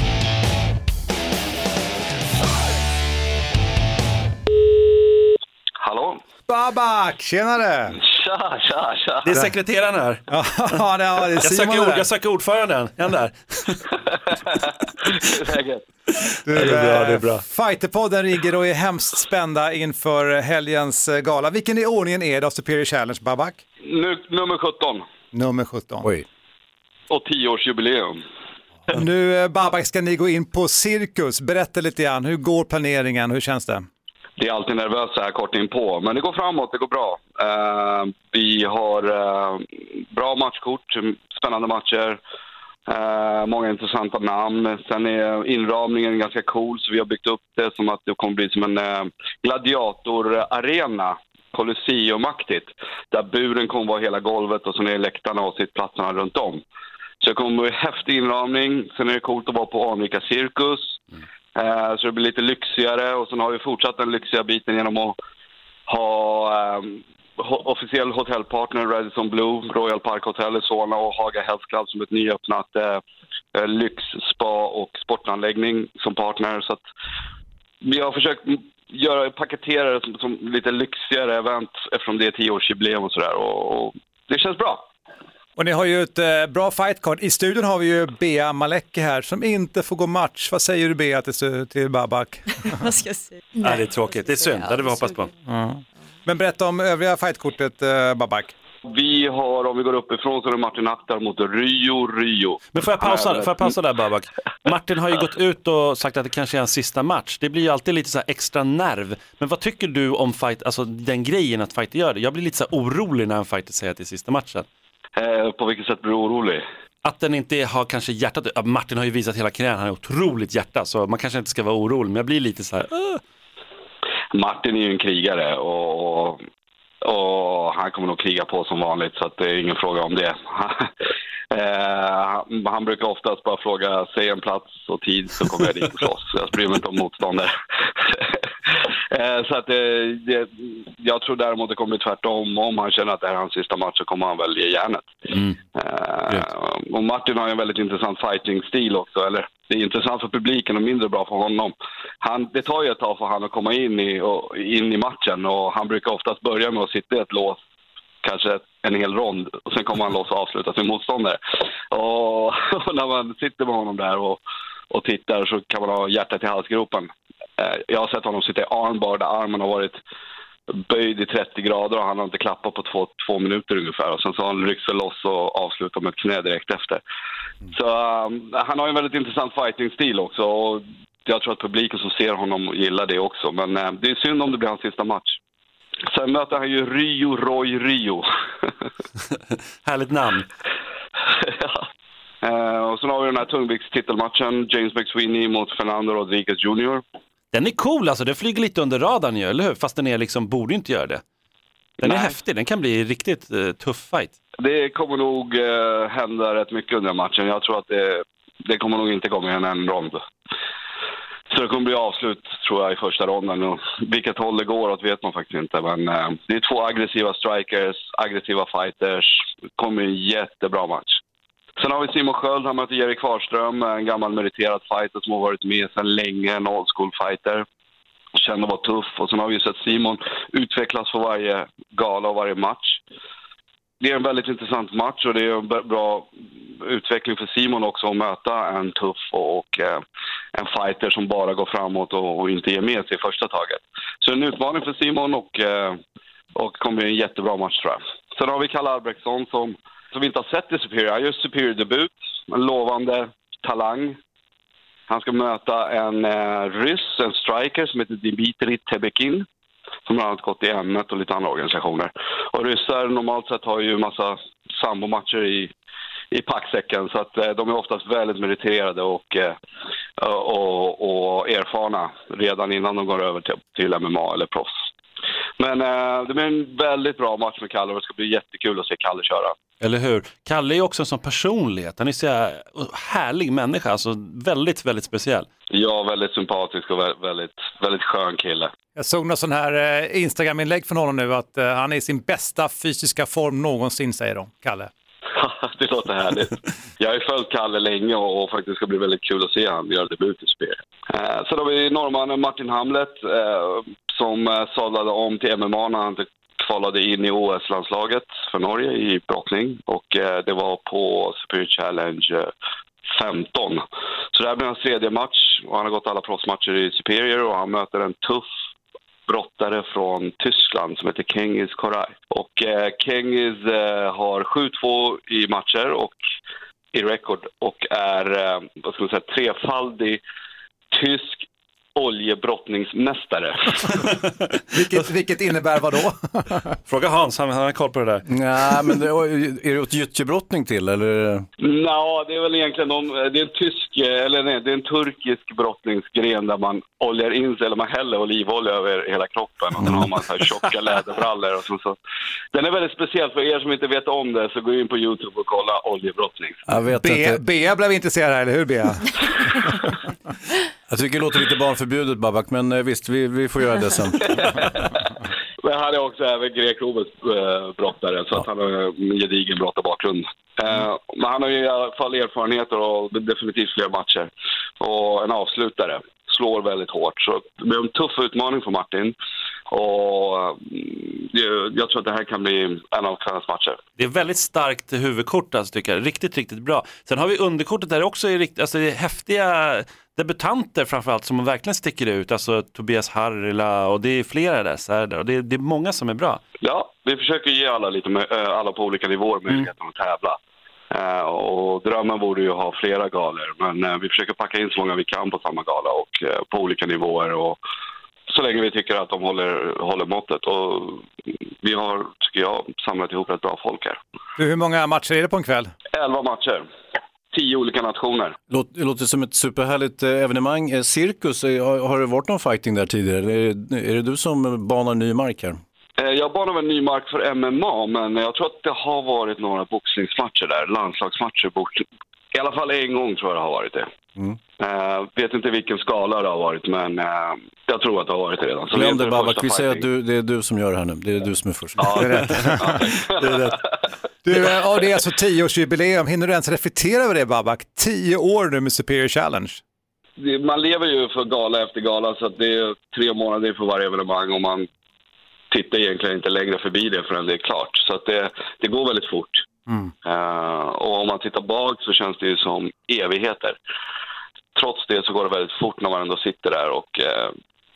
Babak, tjenare! Tja, tja, tja. Det är sekreteraren här. [LAUGHS] Ja, det är Jag Simon söker, ord, jag söker ordföranden. Är han där? [LAUGHS] Du, det är bra, det är eh, bra. Fighterpodden rigger och är hemskt spända inför helgens eh, gala. Vilken i ordningen är det av Superior Challenge, Babak? Nu, nummer 17 Nummer 17. Oj. och 10-årsjubileum. Nu, eh, Babak, ska ni gå in på Cirkus. Berätta lite grann, hur går planeringen? Hur känns det? Det är alltid nervöst så här kort in på, men det går framåt, det går bra. Eh, vi har eh, bra matchkort, spännande matcher, eh, många intressanta namn. Sen är inramningen ganska cool, så vi har byggt upp det som att det kommer bli som en eh, gladiatorarena. Colosseum-aktigt. Där buren kommer vara hela golvet och så är läktarna och sittplatserna runt om. Så det kommer bli häftig inramning. Sen är det coolt att vara på anrika cirkus. Mm. Eh, så det blir lite lyxigare och sen har vi fortsatt den lyxiga biten genom att ha ehm, officiell hotellpartner Radisson Blue, Royal Park Hotel i Solna och Haga Health Club som ett nyöppnat eh, eh, lyxspa och sportanläggning som partner. Så att vi har försökt göra, paketera det som, som lite lyxigare event eftersom det är tioårsjubileum och sådär. Och, och det känns bra. Och ni har ju ett eh, bra fightcard. I studion har vi ju Bea Maleki här som inte får gå match. Vad säger du Bea till, till Babak? [LAUGHS] Vad ska jag säga? Nej, det är tråkigt, det är synd, det hade vi hoppats på. Men berätta om övriga fightkortet eh, Babak. Vi har, om vi går uppifrån, så är det Martin Akhtar mot Rio Rio. Men får jag pausa, får jag pausa där Babak? Martin har ju gått ut och sagt att det kanske är hans sista match. Det blir ju alltid lite så här extra nerv. Men vad tycker du om fight, alltså den grejen att fighter gör det? Jag blir lite så här orolig när en fighter säger att det är sista matchen. Eh, på vilket sätt blir du orolig? Att den inte har kanske hjärtat, ja, Martin har ju visat hela karriären, han har otroligt hjärta, så man kanske inte ska vara orolig, men jag blir lite så här, "Åh." Martin är ju en krigare och, och han kommer nog kriga på som vanligt så det är ingen fråga om det. [LAUGHS] Eh, han brukar oftast bara fråga, säg en plats och tid så kommer jag dit och slåss. Jag bryr mig inte om motståndare. [LAUGHS] Eh, så att det, det, jag tror däremot det kommer bli tvärtom. Om han känner att det här är hans sista match så kommer han väl ge järnet. Eh, och Martin har ju en väldigt intressant fighting-stil också. Eller, det är intressant för publiken och mindre bra för honom. Han, det tar ju ett tag för honom att komma in i, och, in i matchen och han brukar oftast börja med att sitta i ett lås kanske en hel rond och sen kommer han loss och avslutar sin motståndare. Och, [LAUGHS] och när man sitter med honom där och, och tittar så kan man ha hjärtat i halsgropen. Eh, jag har sett honom sitta i armbar där armen har varit böjd i 30 grader och han har inte klappat på två, två minuter ungefär. Och sen så har han ryckt sig loss och avslutat med ett knä direkt efter. Så um, han har ju en väldigt intressant fighting-stil också och jag tror att publiken som ser honom gillar det också. Men eh, det är synd om det blir hans sista match. Sen möter han ju Rio Roy Rio. [LAUGHS] Härligt namn. [LAUGHS] ja. Eh, och sen har vi den här tungviktstitelmatchen, James McSweeney mot Fernando Rodriguez Jr. Den är cool alltså, den flyger lite under radarn ju, eller hur? Fast den är liksom, borde inte göra det. Den är Nej. häftig, den kan bli riktigt eh, tuff fight. Det kommer nog eh, hända rätt mycket under matchen. Jag tror att det, det kommer nog inte mer än en rond. Så det kommer bli avslut, tror jag, i första ronden. Och vilket håll det går åt vet man faktiskt inte. Men eh, det är två aggressiva strikers, aggressiva fighters. Det kommer en jättebra match. Sen har vi Simon Sköld, han möter Jerry Kvarström, en gammal meriterad fighter som har varit med sedan länge, en old school fighter. Känner att vara tuff. Och sen har vi ju sett Simon utvecklas för varje gala och varje match. Det är en väldigt intressant match och det är en bra utveckling för Simon också att möta en tuff och eh, en fighter som bara går framåt och, inte ger med sig i första taget. Så en utmaning för Simon och, eh, och kommer bli en jättebra match tror jag. Sen har vi Kalle Albrektsson som, som vi inte har sett i Superior. Han gör Superior-debut, en lovande talang. Han ska möta en eh, ryss, en striker som heter Dmitrij Tebekin som bland annat gått i m och lite andra organisationer. Och ryssar normalt sett har ju massa sambomatcher i, i packsäcken så att eh, de är oftast väldigt meriterade och, eh, och, och erfarna redan innan de går över till, till MMA eller proffs. Men eh, det blir en väldigt bra match med Kalle och det ska bli jättekul att se Kalle köra. Eller hur? Kalle är ju också en sån personlighet, han är så här härlig människa, alltså väldigt, väldigt speciell. Ja, väldigt sympatisk och vä- väldigt, väldigt skön kille. Jag såg något sån här eh, Instagram-inlägg från honom nu att eh, han är i sin bästa fysiska form någonsin säger de, Kalle. [LAUGHS] det låter härligt. Jag har ju följt Kalle länge och, och faktiskt ska bli väldigt kul att se han göra debut i spel. Eh, sen har vi norrmannen Martin Hamlet eh, som eh, sadlade om till MMA när han kvalade in i OS-landslaget för Norge i brottning och eh, det var på Superior Challenge eh, 15. Så det här blir hans tredje match och han har gått alla proffsmatcher i Superior och han möter en tuff brottare från Tyskland som heter Kengiz Koray. Och eh, Kengiz eh, har 7-2 i matcher och i rekord och är eh, vad ska man säga, trefaldig tysk oljebrottningsmästare. [LAUGHS] Vilket, vilket innebär vad då? [LAUGHS] Fråga Hans, han, han har koll på det där. Nej, men det, är det åt gyttjebrottning till eller? Ja, det är väl egentligen de, det är en tysk, eller nej, det är en turkisk brottningsgren där man oljar in sig, eller man häller olivolja över hela kroppen och sen har man så här tjocka läderbrallor och så, så. Den är väldigt speciell, för er som inte vet om det så gå in på YouTube och kolla oljebrottning. Jag vet Bea, inte. Bea blev intresserad här, eller hur Bea? [LAUGHS] Jag tycker det låter lite barnförbjudet Babak, men eh, visst, vi, vi får göra det sen. [LAUGHS] Men han är också även grek-romersk eh, brottare, så att han har en gedigen brottarbakgrund. Eh, Men han har ju i alla fall erfarenheter och definitivt fler matcher. Och en avslutare. Slår väldigt hårt. Så det blir en tuff utmaning för Martin. Och jag- jag tror att det här kan bli en av kvällens matcher. Det är väldigt starkt huvudkort alltså, tycker jag. Riktigt, riktigt bra. Sen har vi underkortet där det också är riktigt, alltså det är häftiga debutanter framförallt som verkligen sticker ut. Alltså Tobias Harila och det är flera där, så här där. och det är, det är många som är bra. Ja, vi försöker ge alla, lite, alla på olika nivåer möjligheten att tävla. Eh, och drömmen vore ju att ha flera galor, men eh, vi försöker packa in så många vi kan på samma gala och eh, på olika nivåer. Och så länge vi tycker att de håller, håller måttet. Och vi har, tycker jag, samlat ihop ett bra folk här. Hur många matcher är det på en kväll? Elva matcher, tio olika nationer. Låt, det låter som ett superhärligt eh, evenemang. Eh, Cirkus, eh, har, har det varit någon fighting där tidigare? Är det, är det du som banar ny mark här? Jag banar väl ny mark för MMA, men jag tror att det har varit några boxningsmatcher där. Landslagsmatcher. I alla fall en gång tror jag det har varit det. Mm. Eh, vet inte vilken skala det har varit, men eh, jag tror att det har varit det redan. Så Glöm det Babak, vi säger att du, det är du som gör det här nu. Det är du som är först. Ja, Det är rätt. [LAUGHS] det är rätt. Du, eh, ja, det är alltså tioårsjubileum. Hinner du ens reflektera över det Babak? Tio år nu med Superior Challenge. Man lever ju för gala efter gala, så det är tre månader för varje evenemang och man tittar egentligen inte längre förbi det förrän det är klart. Så att det, det går väldigt fort. Eh, och om man tittar bak så känns det ju som evigheter. Trots det så går det väldigt fort när man ändå sitter där och eh,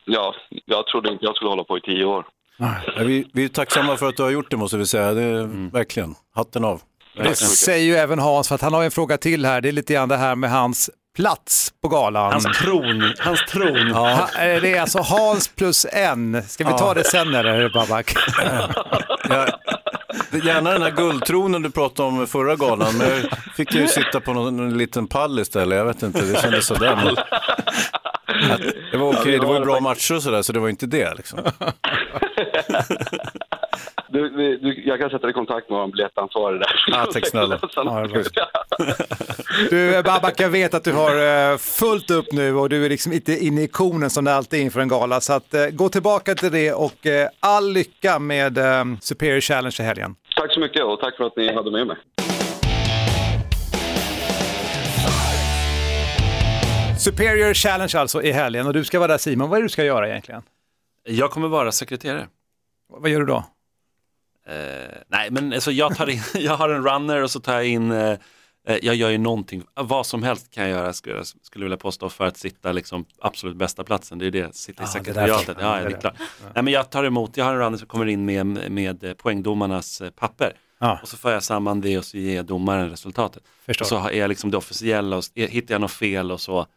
ja, jag trodde inte jag skulle hålla på i tio år. Ja, vi, vi är tacksamma för att du har gjort det måste vi säga. Det är, Mm. Verkligen, hatten av. Det säger ju även Hans, för att han har en fråga till här. Det är lite grann det här med hans plats på galan. Hans tron, hans tron. Ha, eh, det är alltså Hans plus en. Ska vi ta Ja. det sen eller Babak? [LAUGHS] Ja, gärna den här guldtronen du pratade om förra galan, men jag fick ju sitta på någon, någon liten pall istället. Jag vet inte, det kändes sådär. [LAUGHS] Men... Det var okej, det var ju bra matcher och sådär, så det var inte det. Liksom. [LAUGHS] Du, du, jag kan sätta dig i kontakt med vår biljettansvarig där. Ja, tack snälla. [LAUGHS] Ja. [LAUGHS] Du Babak, jag vet att du har eh, fullt upp nu och du är liksom inte inne i konen som det alltid är inför en gala. Så att, eh, gå tillbaka till det och eh, all lycka med Superior Challenge i helgen. Tack så mycket och tack för att ni hade med mig. Superior Challenge alltså i helgen och du ska vara där Simon. Vad är det du ska göra egentligen? Jag kommer vara sekreterare. Vad gör du då? Eh, nej, men alltså jag, tar in, [LAUGHS] jag har en runner och så tar jag in, eh, eh, jag gör ju någonting, vad som helst kan jag göra skulle jag skulle vilja påstå för att sitta liksom absolut bästa platsen. Det är det, sitta i Ja, är sekretariatet. Ja, Ja, det är klart. Nej, men jag tar emot, jag har en runner som kommer in med, med eh, poängdomarnas eh, papper. Ja. Och så för jag samman det och så ger jag domaren resultatet. Förstår. Och så är jag liksom det officiella och hittar jag något fel och så,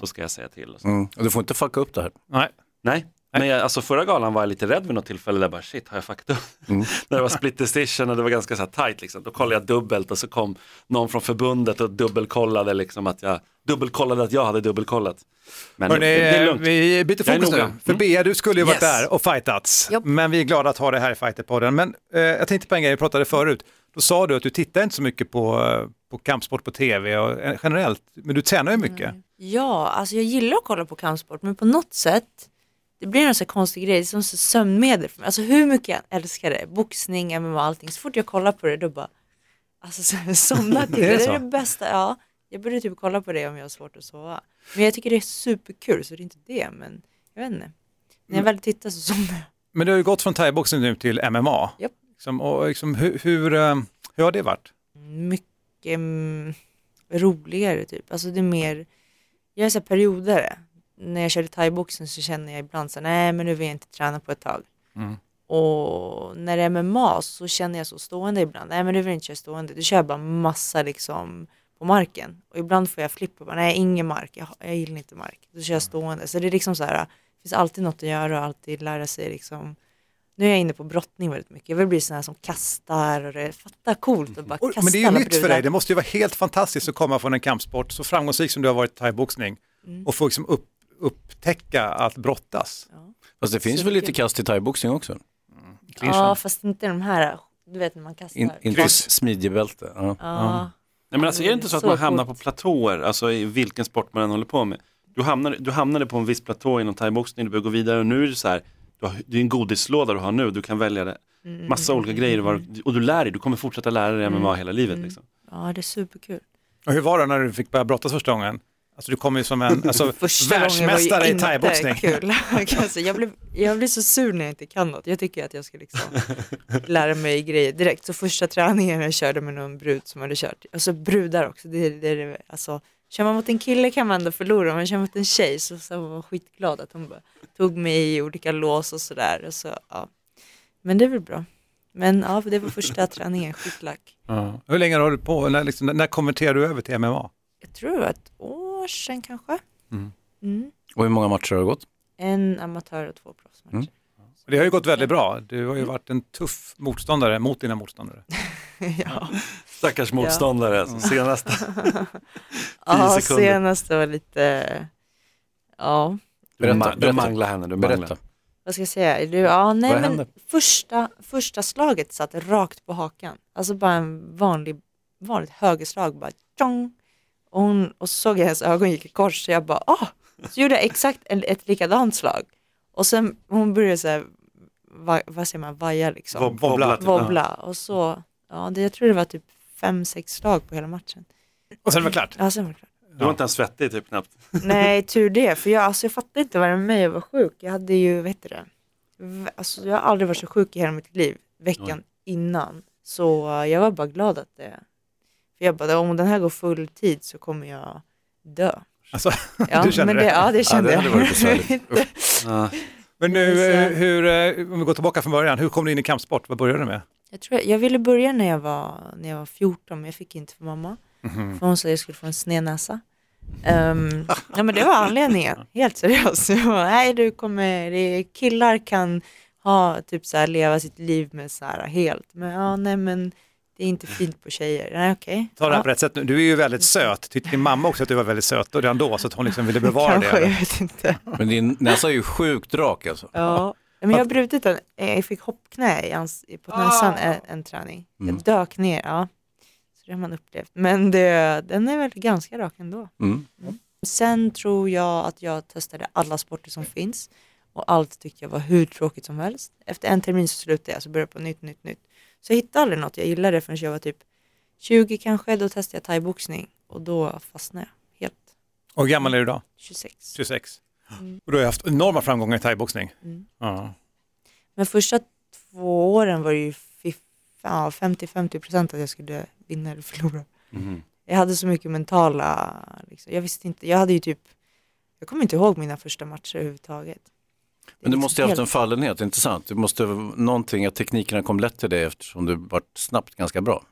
så ska jag säga till. Och så. Mm. Och du får inte fucka upp det här. Nej. Nej, men jag, alltså förra galan var jag lite rädd vid något tillfälle där bara shit, har jag fuckat upp? [LAUGHS] När det var split decision och det var ganska så här tight liksom. Då kollade jag dubbelt och så kom någon från förbundet och dubbelkollade liksom att jag, dubbelkollade att jag hade dubbelkollat. Men Hörrni, det, det är lugnt. vi byter Jag är fokus nu. noga. För Mm. Bea, du skulle ju varit Yes. där och fightats. Japp. Men vi är glada att ha det här i Fighterpodden. Men eh, jag tänkte på en grej, vi pratade förut. Då sa du att du tittar inte så mycket på, eh, på kampsport på tv och eh, generellt, men du tränar ju mycket. Ja, alltså jag gillar att kolla på kampsport men på något sätt det blir en här konstig grej, det är som så sömnmedel för mig. Alltså hur mycket jag älskar det, boxning, MMA, allting. Så fort jag kollar på det då bara, alltså så somnar [LAUGHS] till Är det. det Det så? är det bästa, ja. Jag borde typ kolla på det om jag har svårt att sova. Men jag tycker det är superkul så det är inte det, men jag vet inte. När jag väl tittar så somnar jag. Men du har ju gått från thaiboxning nu till MMA. Japp. Liksom, och liksom, hur, hur, eh, hur har det varit? mycket mm, roligare typ. Alltså det är mer, jag är så här perioder. När jag körde thaiboxning så känner jag ibland så nej men nu vill jag inte träna på ett tag. Mm. Och när det är MMA så känner jag så stående ibland, nej men nu vill jag inte köra stående. Du kör bara massa liksom på marken. Och ibland får jag flippa, bara, nej ingen mark, jag, jag gillar inte mark. Då kör jag stående. Så det är liksom så här, det finns alltid något att göra och alltid lära sig liksom nu är jag inne på brottning väldigt mycket. Jag vill bli sån här som kastar och det, fatta coolt och bara Och, kasta men det är ju nytt för brudar. dig, det måste ju vara helt fantastiskt att komma från en kampsport så framgångsrik som du har varit i thaiboxning Mm. och få liksom upp, upptäcka att brottas. Fast det finns väl lite kast i thaiboxning också? Ja, fast inte de här, du vet när man kastar. In, inte smidjebälte. Ja. Ja. Nej, men alltså, är det inte så att Så man hamnar på platåer, alltså i vilken sport man än håller på med? Du hamnade, du hamnade på en viss platå inom thaiboxning, du börjar gå vidare och nu är det så här, du har, det är en godislåda du har nu, du kan välja det. Mm, Massa olika grejer var, och du lär dig, du kommer fortsätta lära dig MMA hela livet. Liksom. Ja, det är superkul. Och hur var det när du fick börja brottas första gången? Alltså du kom ju som en [LAUGHS] alltså, världsmästare i thaiboxning. kul. [LAUGHS] [LAUGHS] Alltså, jag, blev, jag blev så sur när jag inte kan något. Jag tycker att jag ska liksom lära mig grejer direkt. Så första träningen jag körde med någon brud som hade kört, alltså brudar också, det, det, det, alltså, kör man mot en kille kan man ändå förlora, men kör man mot en tjej så, så var jag skitglad att hon bara tog mig i olika lås och sådär. Och så, ja. Men det är väl bra. Men ja, det var första [LAUGHS] träningen, skitlack. Ja. Hur länge har du på? När, liksom, när konverterade du över till MMA? Jag tror var ett år sedan kanske. Mm. Mm. Och hur många matcher har det gått? En amatör och två proffsmatcher. Mm. Det har ju gått väldigt bra. Du har ju varit en tuff motståndare mot dina motståndare. [LAUGHS] ja. Stackars motståndare, [LAUGHS] Ja. alltså, senaste. Ja, Tio sekunder. senaste var lite, ja, Du, Berätta, du berätta. manglar henne, du Berätta. manglar. vad ska jag säga? Du, ja, nej, Vad men hände? första, första slaget satt rakt på hakan. Alltså bara en vanlig, vanligt högerslag, bara tjong. Och, hon, och så såg jag hennes ögon gick i kors, så jag bara, ah! Så gjorde jag exakt ett likadant slag. Och sen hon började så här, va, vad säger man, vaja liksom. Wob- wobbla. typ. Wobbla. Och så, ja, det, jag tror det var typ fem, sex slag på hela matchen. Och sen var det klart. Ja, sen var det klart. Du var inte ens svettig typ knappt. [LAUGHS] Nej, tur det. För jag, alltså, jag fattade inte vad det med mig att vara sjuk. Jag hade ju, vad heter det, alltså, jag har aldrig varit så sjuk i hela mitt liv veckan innan. Så uh, jag var bara glad att det, för jag bara, om den här går full tid så kommer jag dö. Alltså, [LAUGHS] Ja, du kände men det? Ja, det kände det hade jag. [LAUGHS] Men nu, eh, hur, eh, om vi går tillbaka från början, hur kom du in i kampsport? Vad började du med? jag, tror, jag ville börja när jag, var, när jag var 14, men jag fick inte för mamma. För hon sa att jag skulle få en snednäsa. Um, [LAUGHS] ja men det var anledningen, helt seriöst. [LAUGHS] Jag Nej du kommer, killar kan ha, typ så här, leva sitt liv med så här helt, men ja nej men det är inte fint på tjejer. Nej okej. Ta det här ja, på rätt sätt nu. Du är ju väldigt söt. Tyckte din mamma också att du var väldigt söt och redan då så att hon liksom ville bevara Kanske, det? jag vet inte. Men din näsa är ju sjukt rak alltså. Ja. Men jag har brutit den, Eh, jag fick hoppknä i ans- på näsan en, en träning. Mm. Jag dök ner, ja. Så det har man upplevt. Men det, den är väl ganska rak ändå. Mm. Sen tror jag att jag testade alla sporter som finns och allt tyckte jag var hur tråkigt som helst. Efter en termin så slutade jag, så började jag på nytt, nytt, nytt. Så jag hittade aldrig något jag gillade förrän jag var typ 20 kanske, då testade jag thaiboxning och då fastnade jag helt. Och hur gammal är du idag? 26. 26. Mm. Och du har haft enorma framgångar i thaiboxning. Mm. Ja. Men första två åren var det ju fif- ja, 50-50 procent att jag skulle vinna eller förlora. Mhm. Jag hade så mycket mentala, liksom. jag visste inte, jag hade ju typ, jag kommer inte ihåg mina första matcher överhuvudtaget. Men du måste ju ha haft en fallenhet, inte sant? Det måste vara någonting, att teknikerna kom lätt till dig eftersom du varit snabbt ganska bra.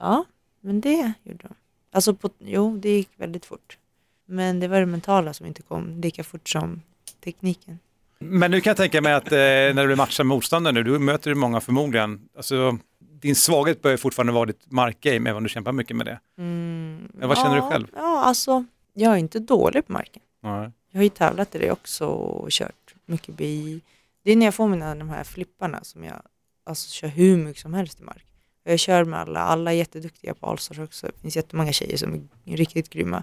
Ja, men det gjorde de. Alltså, på, jo, det gick väldigt fort. Men det var det mentala som inte kom lika fort som tekniken. Men nu kan jag tänka mig att eh, när du matchar motståndare nu, du möter ju många förmodligen, alltså din svaghet bör ju fortfarande vara ditt markgame, även om du kämpar mycket med det. Mm, Men vad känner du ja, själv? Ja, alltså, jag är inte dålig på marken. Nej. Jag har ju tävlat i det också och kört mycket bi. Det är när jag får mina de här flipparna som jag alltså, kör hur mycket som helst i mark. Jag kör med alla, alla är jätteduktiga på allstars också. Det finns jättemånga tjejer som är riktigt grymma.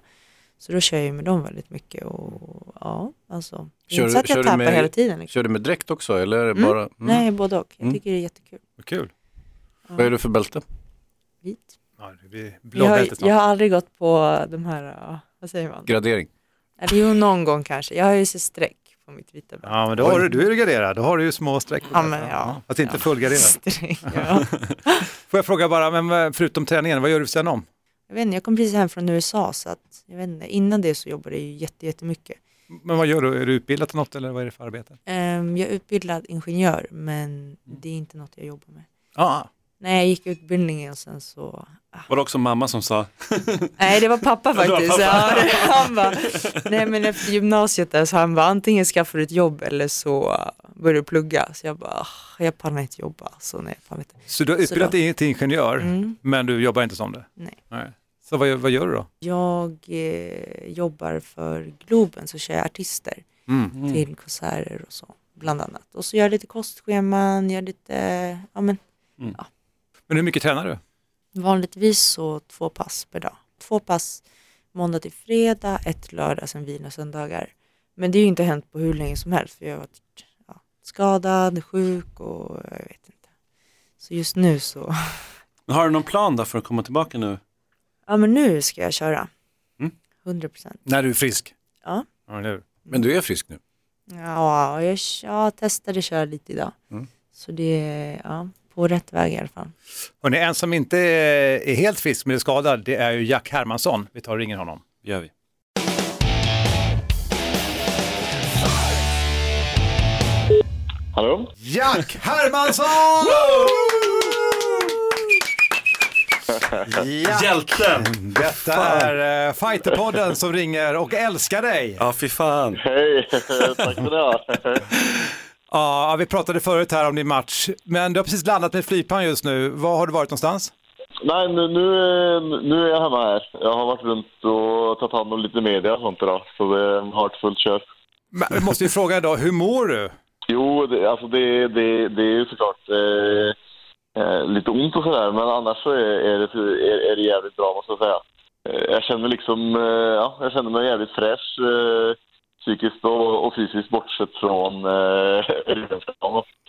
Så då kör jag med dem väldigt mycket och ja, alltså. Kör inte så att kör jag du tappar med- hela tiden. Liksom. Kör du med dräkt också eller är det Mm. bara? Mm. Nej, både och. Jag Mm. tycker det är jättekul. Vad kul. Vad är du för bälte? Vit. Ja, det blir Jag har, blåbälte snart. jag har aldrig gått på de här, ja, vad säger man? Gradering? Eller jo, någon gång kanske. Jag har ju sett streck på mitt vita bälte. Ja, men då har du, du är garderad, då har du ju små streck. Ja, men ja. Fast inte Ja. fullgarderad. [LAUGHS] Streck, ja. [LAUGHS] Får jag fråga bara, men vad- förutom träningen, vad gör du sen om? Jag vet inte, jag kom precis hem från USA så att jag vet inte, innan det så jobbade jag ju jätte, jättemycket. Men vad gör du? Är du utbildad till något eller vad är det för arbete? Um, jag är utbildad ingenjör men det är inte något jag jobbar med. Ja, Nej, jag gick utbildningen och sen så, Var det också mamma som sa? nej det var pappa [LAUGHS] faktiskt. pappa. Ja, det- han bara, nej men efter gymnasiet där så han bara antingen skaffar du ett jobb eller så börjar du plugga. Så jag bara, "Ah, jag pallar inte jobba. Så nej, jag inte. så du har utbildat dig till ingenjör, Mm. men du jobbar inte som det? Nej. Så vad, gör- vad gör du då? Jag eh, jobbar för Globen så kör jag artister. Mm. till konserter och så, bland annat. Och så gör jag lite kostscheman, gör lite, ja men Men hur mycket tränar du? vanligtvis så två pass per dag. Två pass måndag till fredag, ett lördag, sen vila söndagar. Men det är ju inte hänt på hur länge som helst, för jag har varit ja, skadad, sjuk och jag vet inte. Så just nu så, Men Har du någon plan då för att komma tillbaka nu? Ja men nu ska jag köra. Mm. 100 procent. När du är frisk. Ja. Ja? Men du är frisk nu? Ja, jag, jag testade köra lite idag. Mm. Så det är ja, på rätt väg i alla fall. Hörrni, en som inte är helt frisk men är skadad, det är ju Jack Hermansson. Vi tar och ringer honom. gör vi. Hallå? Jack Hermansson! ja. Hjälten! Detta är uh, Fighterpodden som ringer och älskar dig. Ja, fy fan. Hej, [LAUGHS] tack för det. Ja, vi pratade förut här om din match, men du har precis landat med flygplan just nu. Var har du varit någonstans? Nej, nu, nu, är- nu är jag hemma här. Jag har varit runt och tagit hand om lite media och sånt idag, så det har ett fullt kör. Men jag måste ju fråga idag, hur mår du? Jo, det, alltså det, det, det är ju såklart eh, eh, lite ont och sådär, men annars så är, är, det, är, är det jävligt bra måste jag säga. Eh, jag känner liksom, eh, ja, jag känner mig jävligt fräsch eh, psykiskt och, och fysiskt bortsett från eh.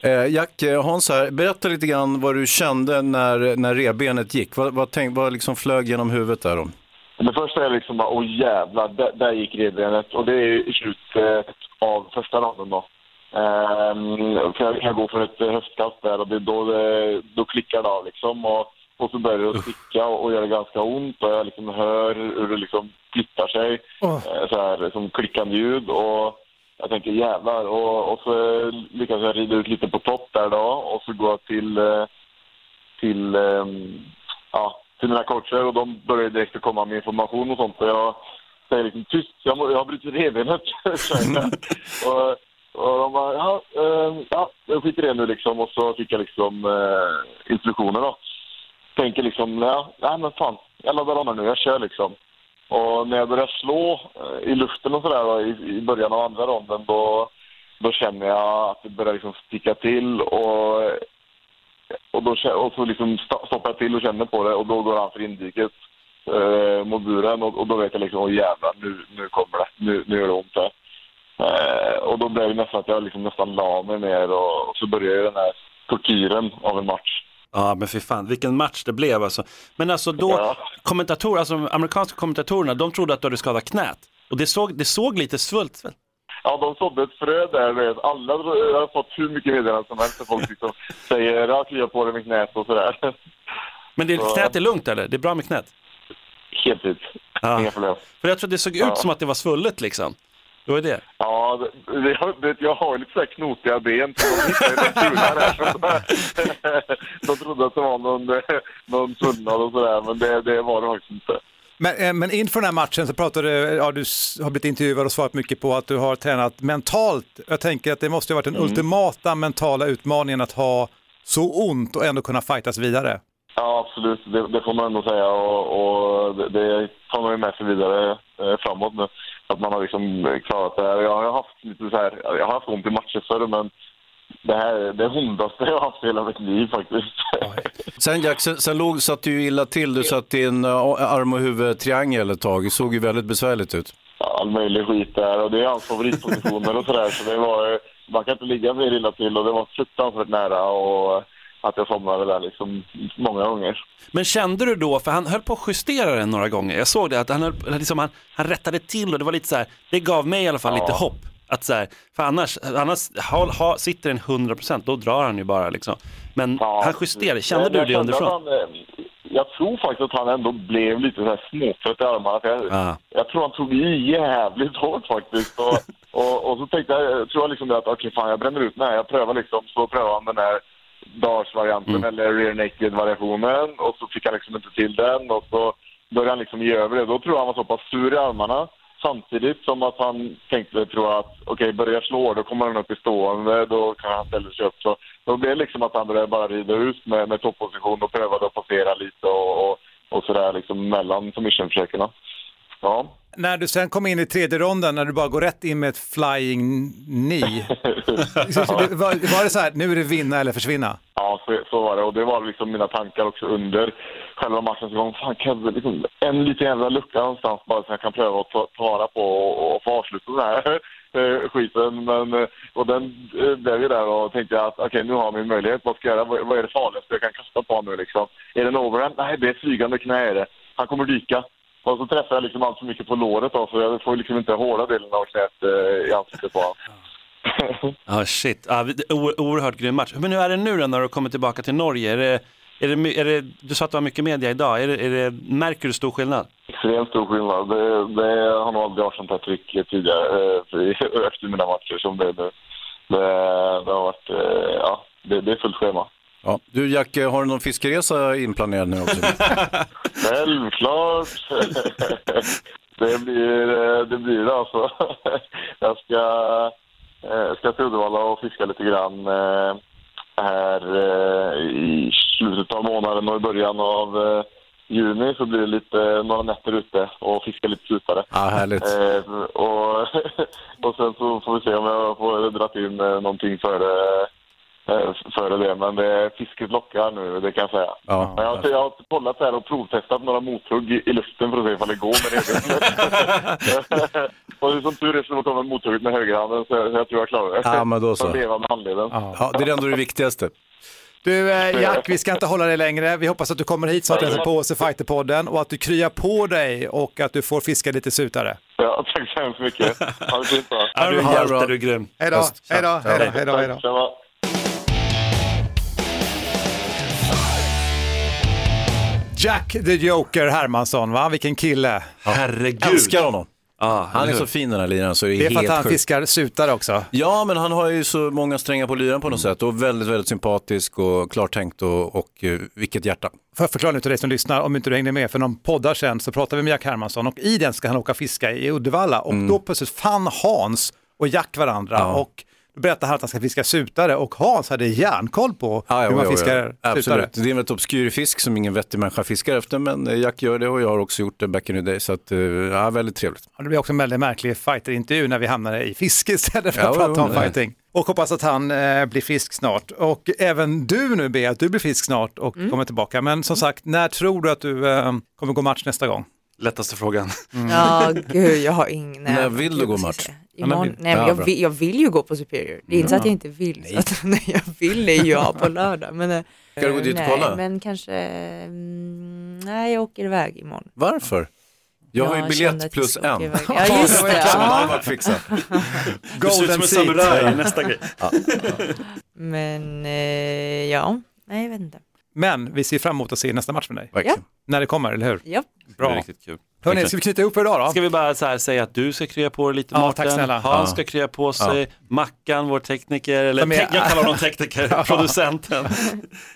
Eh, Jack, eh, Hans här, berätta lite grann vad du kände när, när revbenet gick. Vad, vad, tänk, vad liksom flög genom huvudet där då? Det första är liksom bara, åh jävlar, där, där gick revbenet. Och det är i slutet av första ronden då. Ehm, för jag, jag går för ett eh, höftkast där och det, då, det, då klickar det av liksom. Och, och så börjar det att sticka och, och göra ganska ont och jag liksom hör hur det liksom flyttar sig. Eh, så här som klickande ljud. Och jag tänker jävlar. Och, och så lyckas jag rida ut lite på topp där då och så går jag till, eh, till ehm, ja, till mina coacher och de börjar direkt att komma med information och sånt. Och jag säger liksom tyst, jag, må, jag har brutit revbenet. [LAUGHS] [LAUGHS] och, och de bara, ja, eh, ja, jag skiter i det nu liksom. Och så fick jag liksom eh, instruktioner då. Tänker liksom, ja, nej men fan, jag laddar om här nu, jag kör liksom. Och när jag börjar slå eh, i luften och sådär i, i början av andra ronden då, då känner jag att det börjar liksom sticka till och och, då, och så liksom stoppar jag till och känner på det och då går han för indiket eh, mot buren och, och då vet jag liksom, åh jävlar, nu, nu kommer det, nu, nu gör det ont här. Eh, och då blev det nästan att jag liksom nästan la mig ner och, och så började den här tortyren av en match. Ja, men fy fan, vilken match det blev alltså. Men alltså då, Ja. kommentator, alltså de amerikanska kommentatorerna, de trodde att du hade skadat knät. Och det såg, det såg lite svullt väl? Ja, de sådde ett frö där. Vet. Alla jag har fått hur mycket meddelanden som helst folk liksom säger ja, klia på dig med knät och sådär. Men det, Så- knät är lugnt eller? Det är bra med knät? Helt ut. Ja. Inga problem. För jag tror det såg ut Ja. som att det var svullet liksom. Det var det. Ja, det, det, jag, jag har lite så här knotiga ben. Så de hittade ju någon kula där. De trodde att det var någon, någon svullnad och sådär, men det, det var det faktiskt inte. Men, eh, men inför den här matchen så pratade du, ja, du har blivit intervjuad och svarat mycket på att du har tränat mentalt. Jag tänker att det måste ha varit den Mm. ultimata mentala utmaningen att ha så ont och ändå kunna fightas vidare. Ja, absolut. Det, det får man ändå säga och, och det, det tar man ju med sig vidare eh, framåt nu. Att man har liksom klarat det här. Jag har haft lite så här, jag har haft ont i matcher förr men det här är det ondaste jag har haft hela mitt liv faktiskt. [LAUGHS] Sen Jack, sen, sen låg, satt du ju illa till. Du satt i en uh, arm och huvudtriangel ett tag. Det såg ju väldigt besvärligt ut. all möjlig skit där och det är hans favoritpositioner och sådär så det var eh, man kan inte ligga mer illa till och det var fruktansvärt nära och att jag somnade där liksom många gånger. Men kände du då, för han höll på att justera den några gånger, jag såg det, att han, höll, liksom, han, han rättade till och det var lite så här, det gav mig i alla fall lite hopp. Att så här, för annars, annars ha, ha, sitter den 100% då drar han ju bara liksom. Men han justerade, kände du jag det underifrån? Han, eh, jag tror faktiskt att han ändå blev lite så här småtrött i armarna. Jag, Ja. jag tror han tog i jävligt hårt faktiskt. Och, [LAUGHS] och, och så tänkte jag, tror jag liksom det att okej fan jag bränner ut den här. Jag prövar liksom, så prövar han den här Dars-varianten Mm. eller rear naked-variationen och så fick han liksom inte till den och så började han liksom ge över det. Då tror jag han var så pass sur i armarna samtidigt som att han tänkte, tror jag, att okej, börjar jag slå då kommer han upp i stående, då kan han ställa sig upp. Så då blev det liksom att han började bara rida ut med, med topposition och prövade att passera lite och, och, och sådär liksom mellan submissionförsöken. Ja. När du sen kom in i tredje ronden, när du bara går rätt in med ett flying knee, [LAUGHS] var, var det så här, nu är det vinna eller försvinna? Ja, så, så var det. Och det var liksom mina tankar också under själva matchens gång. Fan, kan jag liksom, en liten jävla lucka någonstans bara så jag kan pröva att ta, ta vara på och, och få avsluta den här [LAUGHS] eh, skiten. Men, eh, och den eh, blev ju där och tänkte jag att okej, nu har jag min möjlighet. Vad ska jag göra? Vad, vad är det farligaste jag kan kasta på nu liksom? Är det en overhand? Nej, det är ett flygande knä är det. han kommer dyka. Och så träffar jag liksom allt för mycket på låret då, så jag får liksom inte hårda delen av knät eh, i ansiktet på honom. [LAUGHS] Ja, shit. O- oerhört grym match. Men hur är det nu då när du kommer tillbaka till Norge? Är det, är det, är det, du sa att det var mycket media idag. Är det, är det, märker du stor skillnad? Extremt stor skillnad. Det, det har nog aldrig varit sånt här tryck tidigare eh, [LAUGHS] efter mina matcher som det är nu. Det, det har varit, eh, ja, det, det är fullt schema. Ja. Du Jack, har du någon fiskeresa inplanerad nu också? [LAUGHS] Självklart! [LAUGHS] det blir eh, det blir det alltså. [LAUGHS] Jag ska, eh, ska till Uddevalla och fiska lite grann eh, här i slutet av månaden och i början av juni så blir det lite, några nätter ute och fiska lite slutare. Ja, härligt. Och, och sen så får vi se om jag får dra in någonting före, före det. Men det, fisket lockar nu, det kan jag säga. Ja. Men jag, har- jag har kollat här och provtestat några mothugg i, luften för att se ifall det går med egen [LAUGHS] Och som tur är så kommer mothugget med högerhanden så jag, så jag tror jag klarar det. Ja, men då så. Lever med handleden. Ja, det är ändå det viktigaste. Du eh, Jack, vi ska inte hålla dig längre. Vi hoppas att du kommer hit snart och hälsar på oss i Fighterpodden och att du kryar på dig och att du får fiska lite sutare. Ja, tack så hemskt mycket. Ha det fint då. Ja, du är en Ha det hjälte, du är grym. Hej då, hej då, hej då, Jack the Joker Hermansson, va? Vilken kille. Herregud. Älskar honom. Ja, Han är eller så fin den här liraren så det är, Det är för helt att han sjukt. fiskar sutare också. Ja, men han har ju så många strängar på lyran på något sätt och väldigt, väldigt sympatisk och klartänkt och, och eh, vilket hjärta. För att förklara nu till dig som lyssnar, om inte du hängde med, för någon poddar sen så pratade vi med Jack Hermansson och i den ska han åka fiska i Uddevalla och då plötsligt fann Hans och Jack varandra Mm. Ja. och då berättade han att han ska fiska sutare och Hans hade järnkoll på Ja, ja, hur man ja, fiskar ja. sutare. Absolut. Det är en väldigt obskyr fisk som ingen vettig människa fiskar efter, men eh, Jack gör det och jag har också gjort det back in the day, så att, eh, ja, väldigt trevligt. Det blir också en väldigt märklig fighterintervju när vi hamnar i fiske istället för Ja, att prata om fighting. Och hoppas att han eh, blir frisk snart. Och även du nu Bea, att du blir frisk snart och Mm. kommer tillbaka. Men som sagt, när tror du att du eh, kommer gå match nästa gång? Lättaste frågan. Ja, [LAUGHS] gud, jag har ingen... nej, När vill du gå match? Imorgon, Ja, nej, men Ja, jag, vill, jag vill ju gå på Superior. Det är inte så att jag inte vill. Så att, [LAUGHS] nej, jag vill är jag [LAUGHS] på lördag. Men, eh, Ska du gå dit och nej, kolla? Men kanske, mm, nej jag åker iväg imorgon. Varför? Jag har ju biljett att plus en. Ja, just det. Som Ja. Du ser ut som en samuraj, nästa grej. Men eh, ja, nej jag vet inte. Men vi ser fram emot att se nästa match med dig. Verkligen. När det kommer, eller hur? Ja. Det är Bra. riktigt kul. Hörni, ska vi knyta ihop för idag då? Ska vi bara så här säga att du ska krya på dig lite Ja, Mårten, tack snälla. Hans Ja. ska krya på sig, Mackan, vår tekniker, eller är- te- jag kallar honom tekniker, [LAUGHS] producenten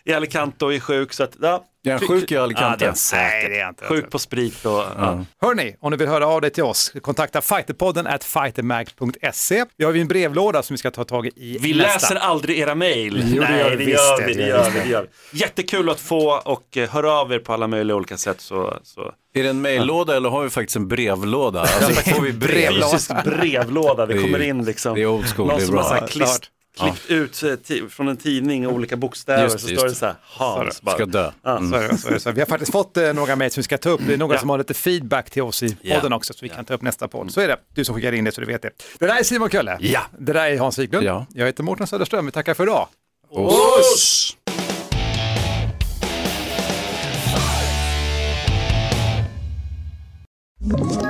i Alicante och är sjuk. Så att, ja. Är han sjuk i Ja, Alicante? det det är inte. Sjuk på sprit och... Ja. Hörni, om ni vill höra av dig till oss, kontakta fighterpodden at fightermag.se. Vi har ju en brevlåda som vi ska ta tag i Vi nästa. läser aldrig era mejl. Det Nej, gör det gör det, vi. det Det gör gör vi. vi, det gör vi. Jättekul att få och eh, höra av er på alla möjliga olika sätt. Så, så. Är det en mejllåda eller har vi faktiskt en brevlåda? Alltså, får vi brev? Brevlåda. Brevlåda, det kommer in liksom. det är old school, Någon det är som bra. har så här Ja, klippt ut eh, från en tidning och olika bokstäver Just så just står det så här Hans bara. Ska dö. Ja, Så så [LAUGHS] vi har faktiskt fått eh, några mejl som vi ska ta upp. Det är några Ja. som har lite feedback till oss i Ja. podden också, så vi kan ta upp nästa podd. Så är det. Du som skickar in det så du vet det. Det där är Simon Kölle. Ja. Det där är Hans Wiklund. Ja. Jag heter Mårten Söderström. Vi tackar för idag. Oss! Ett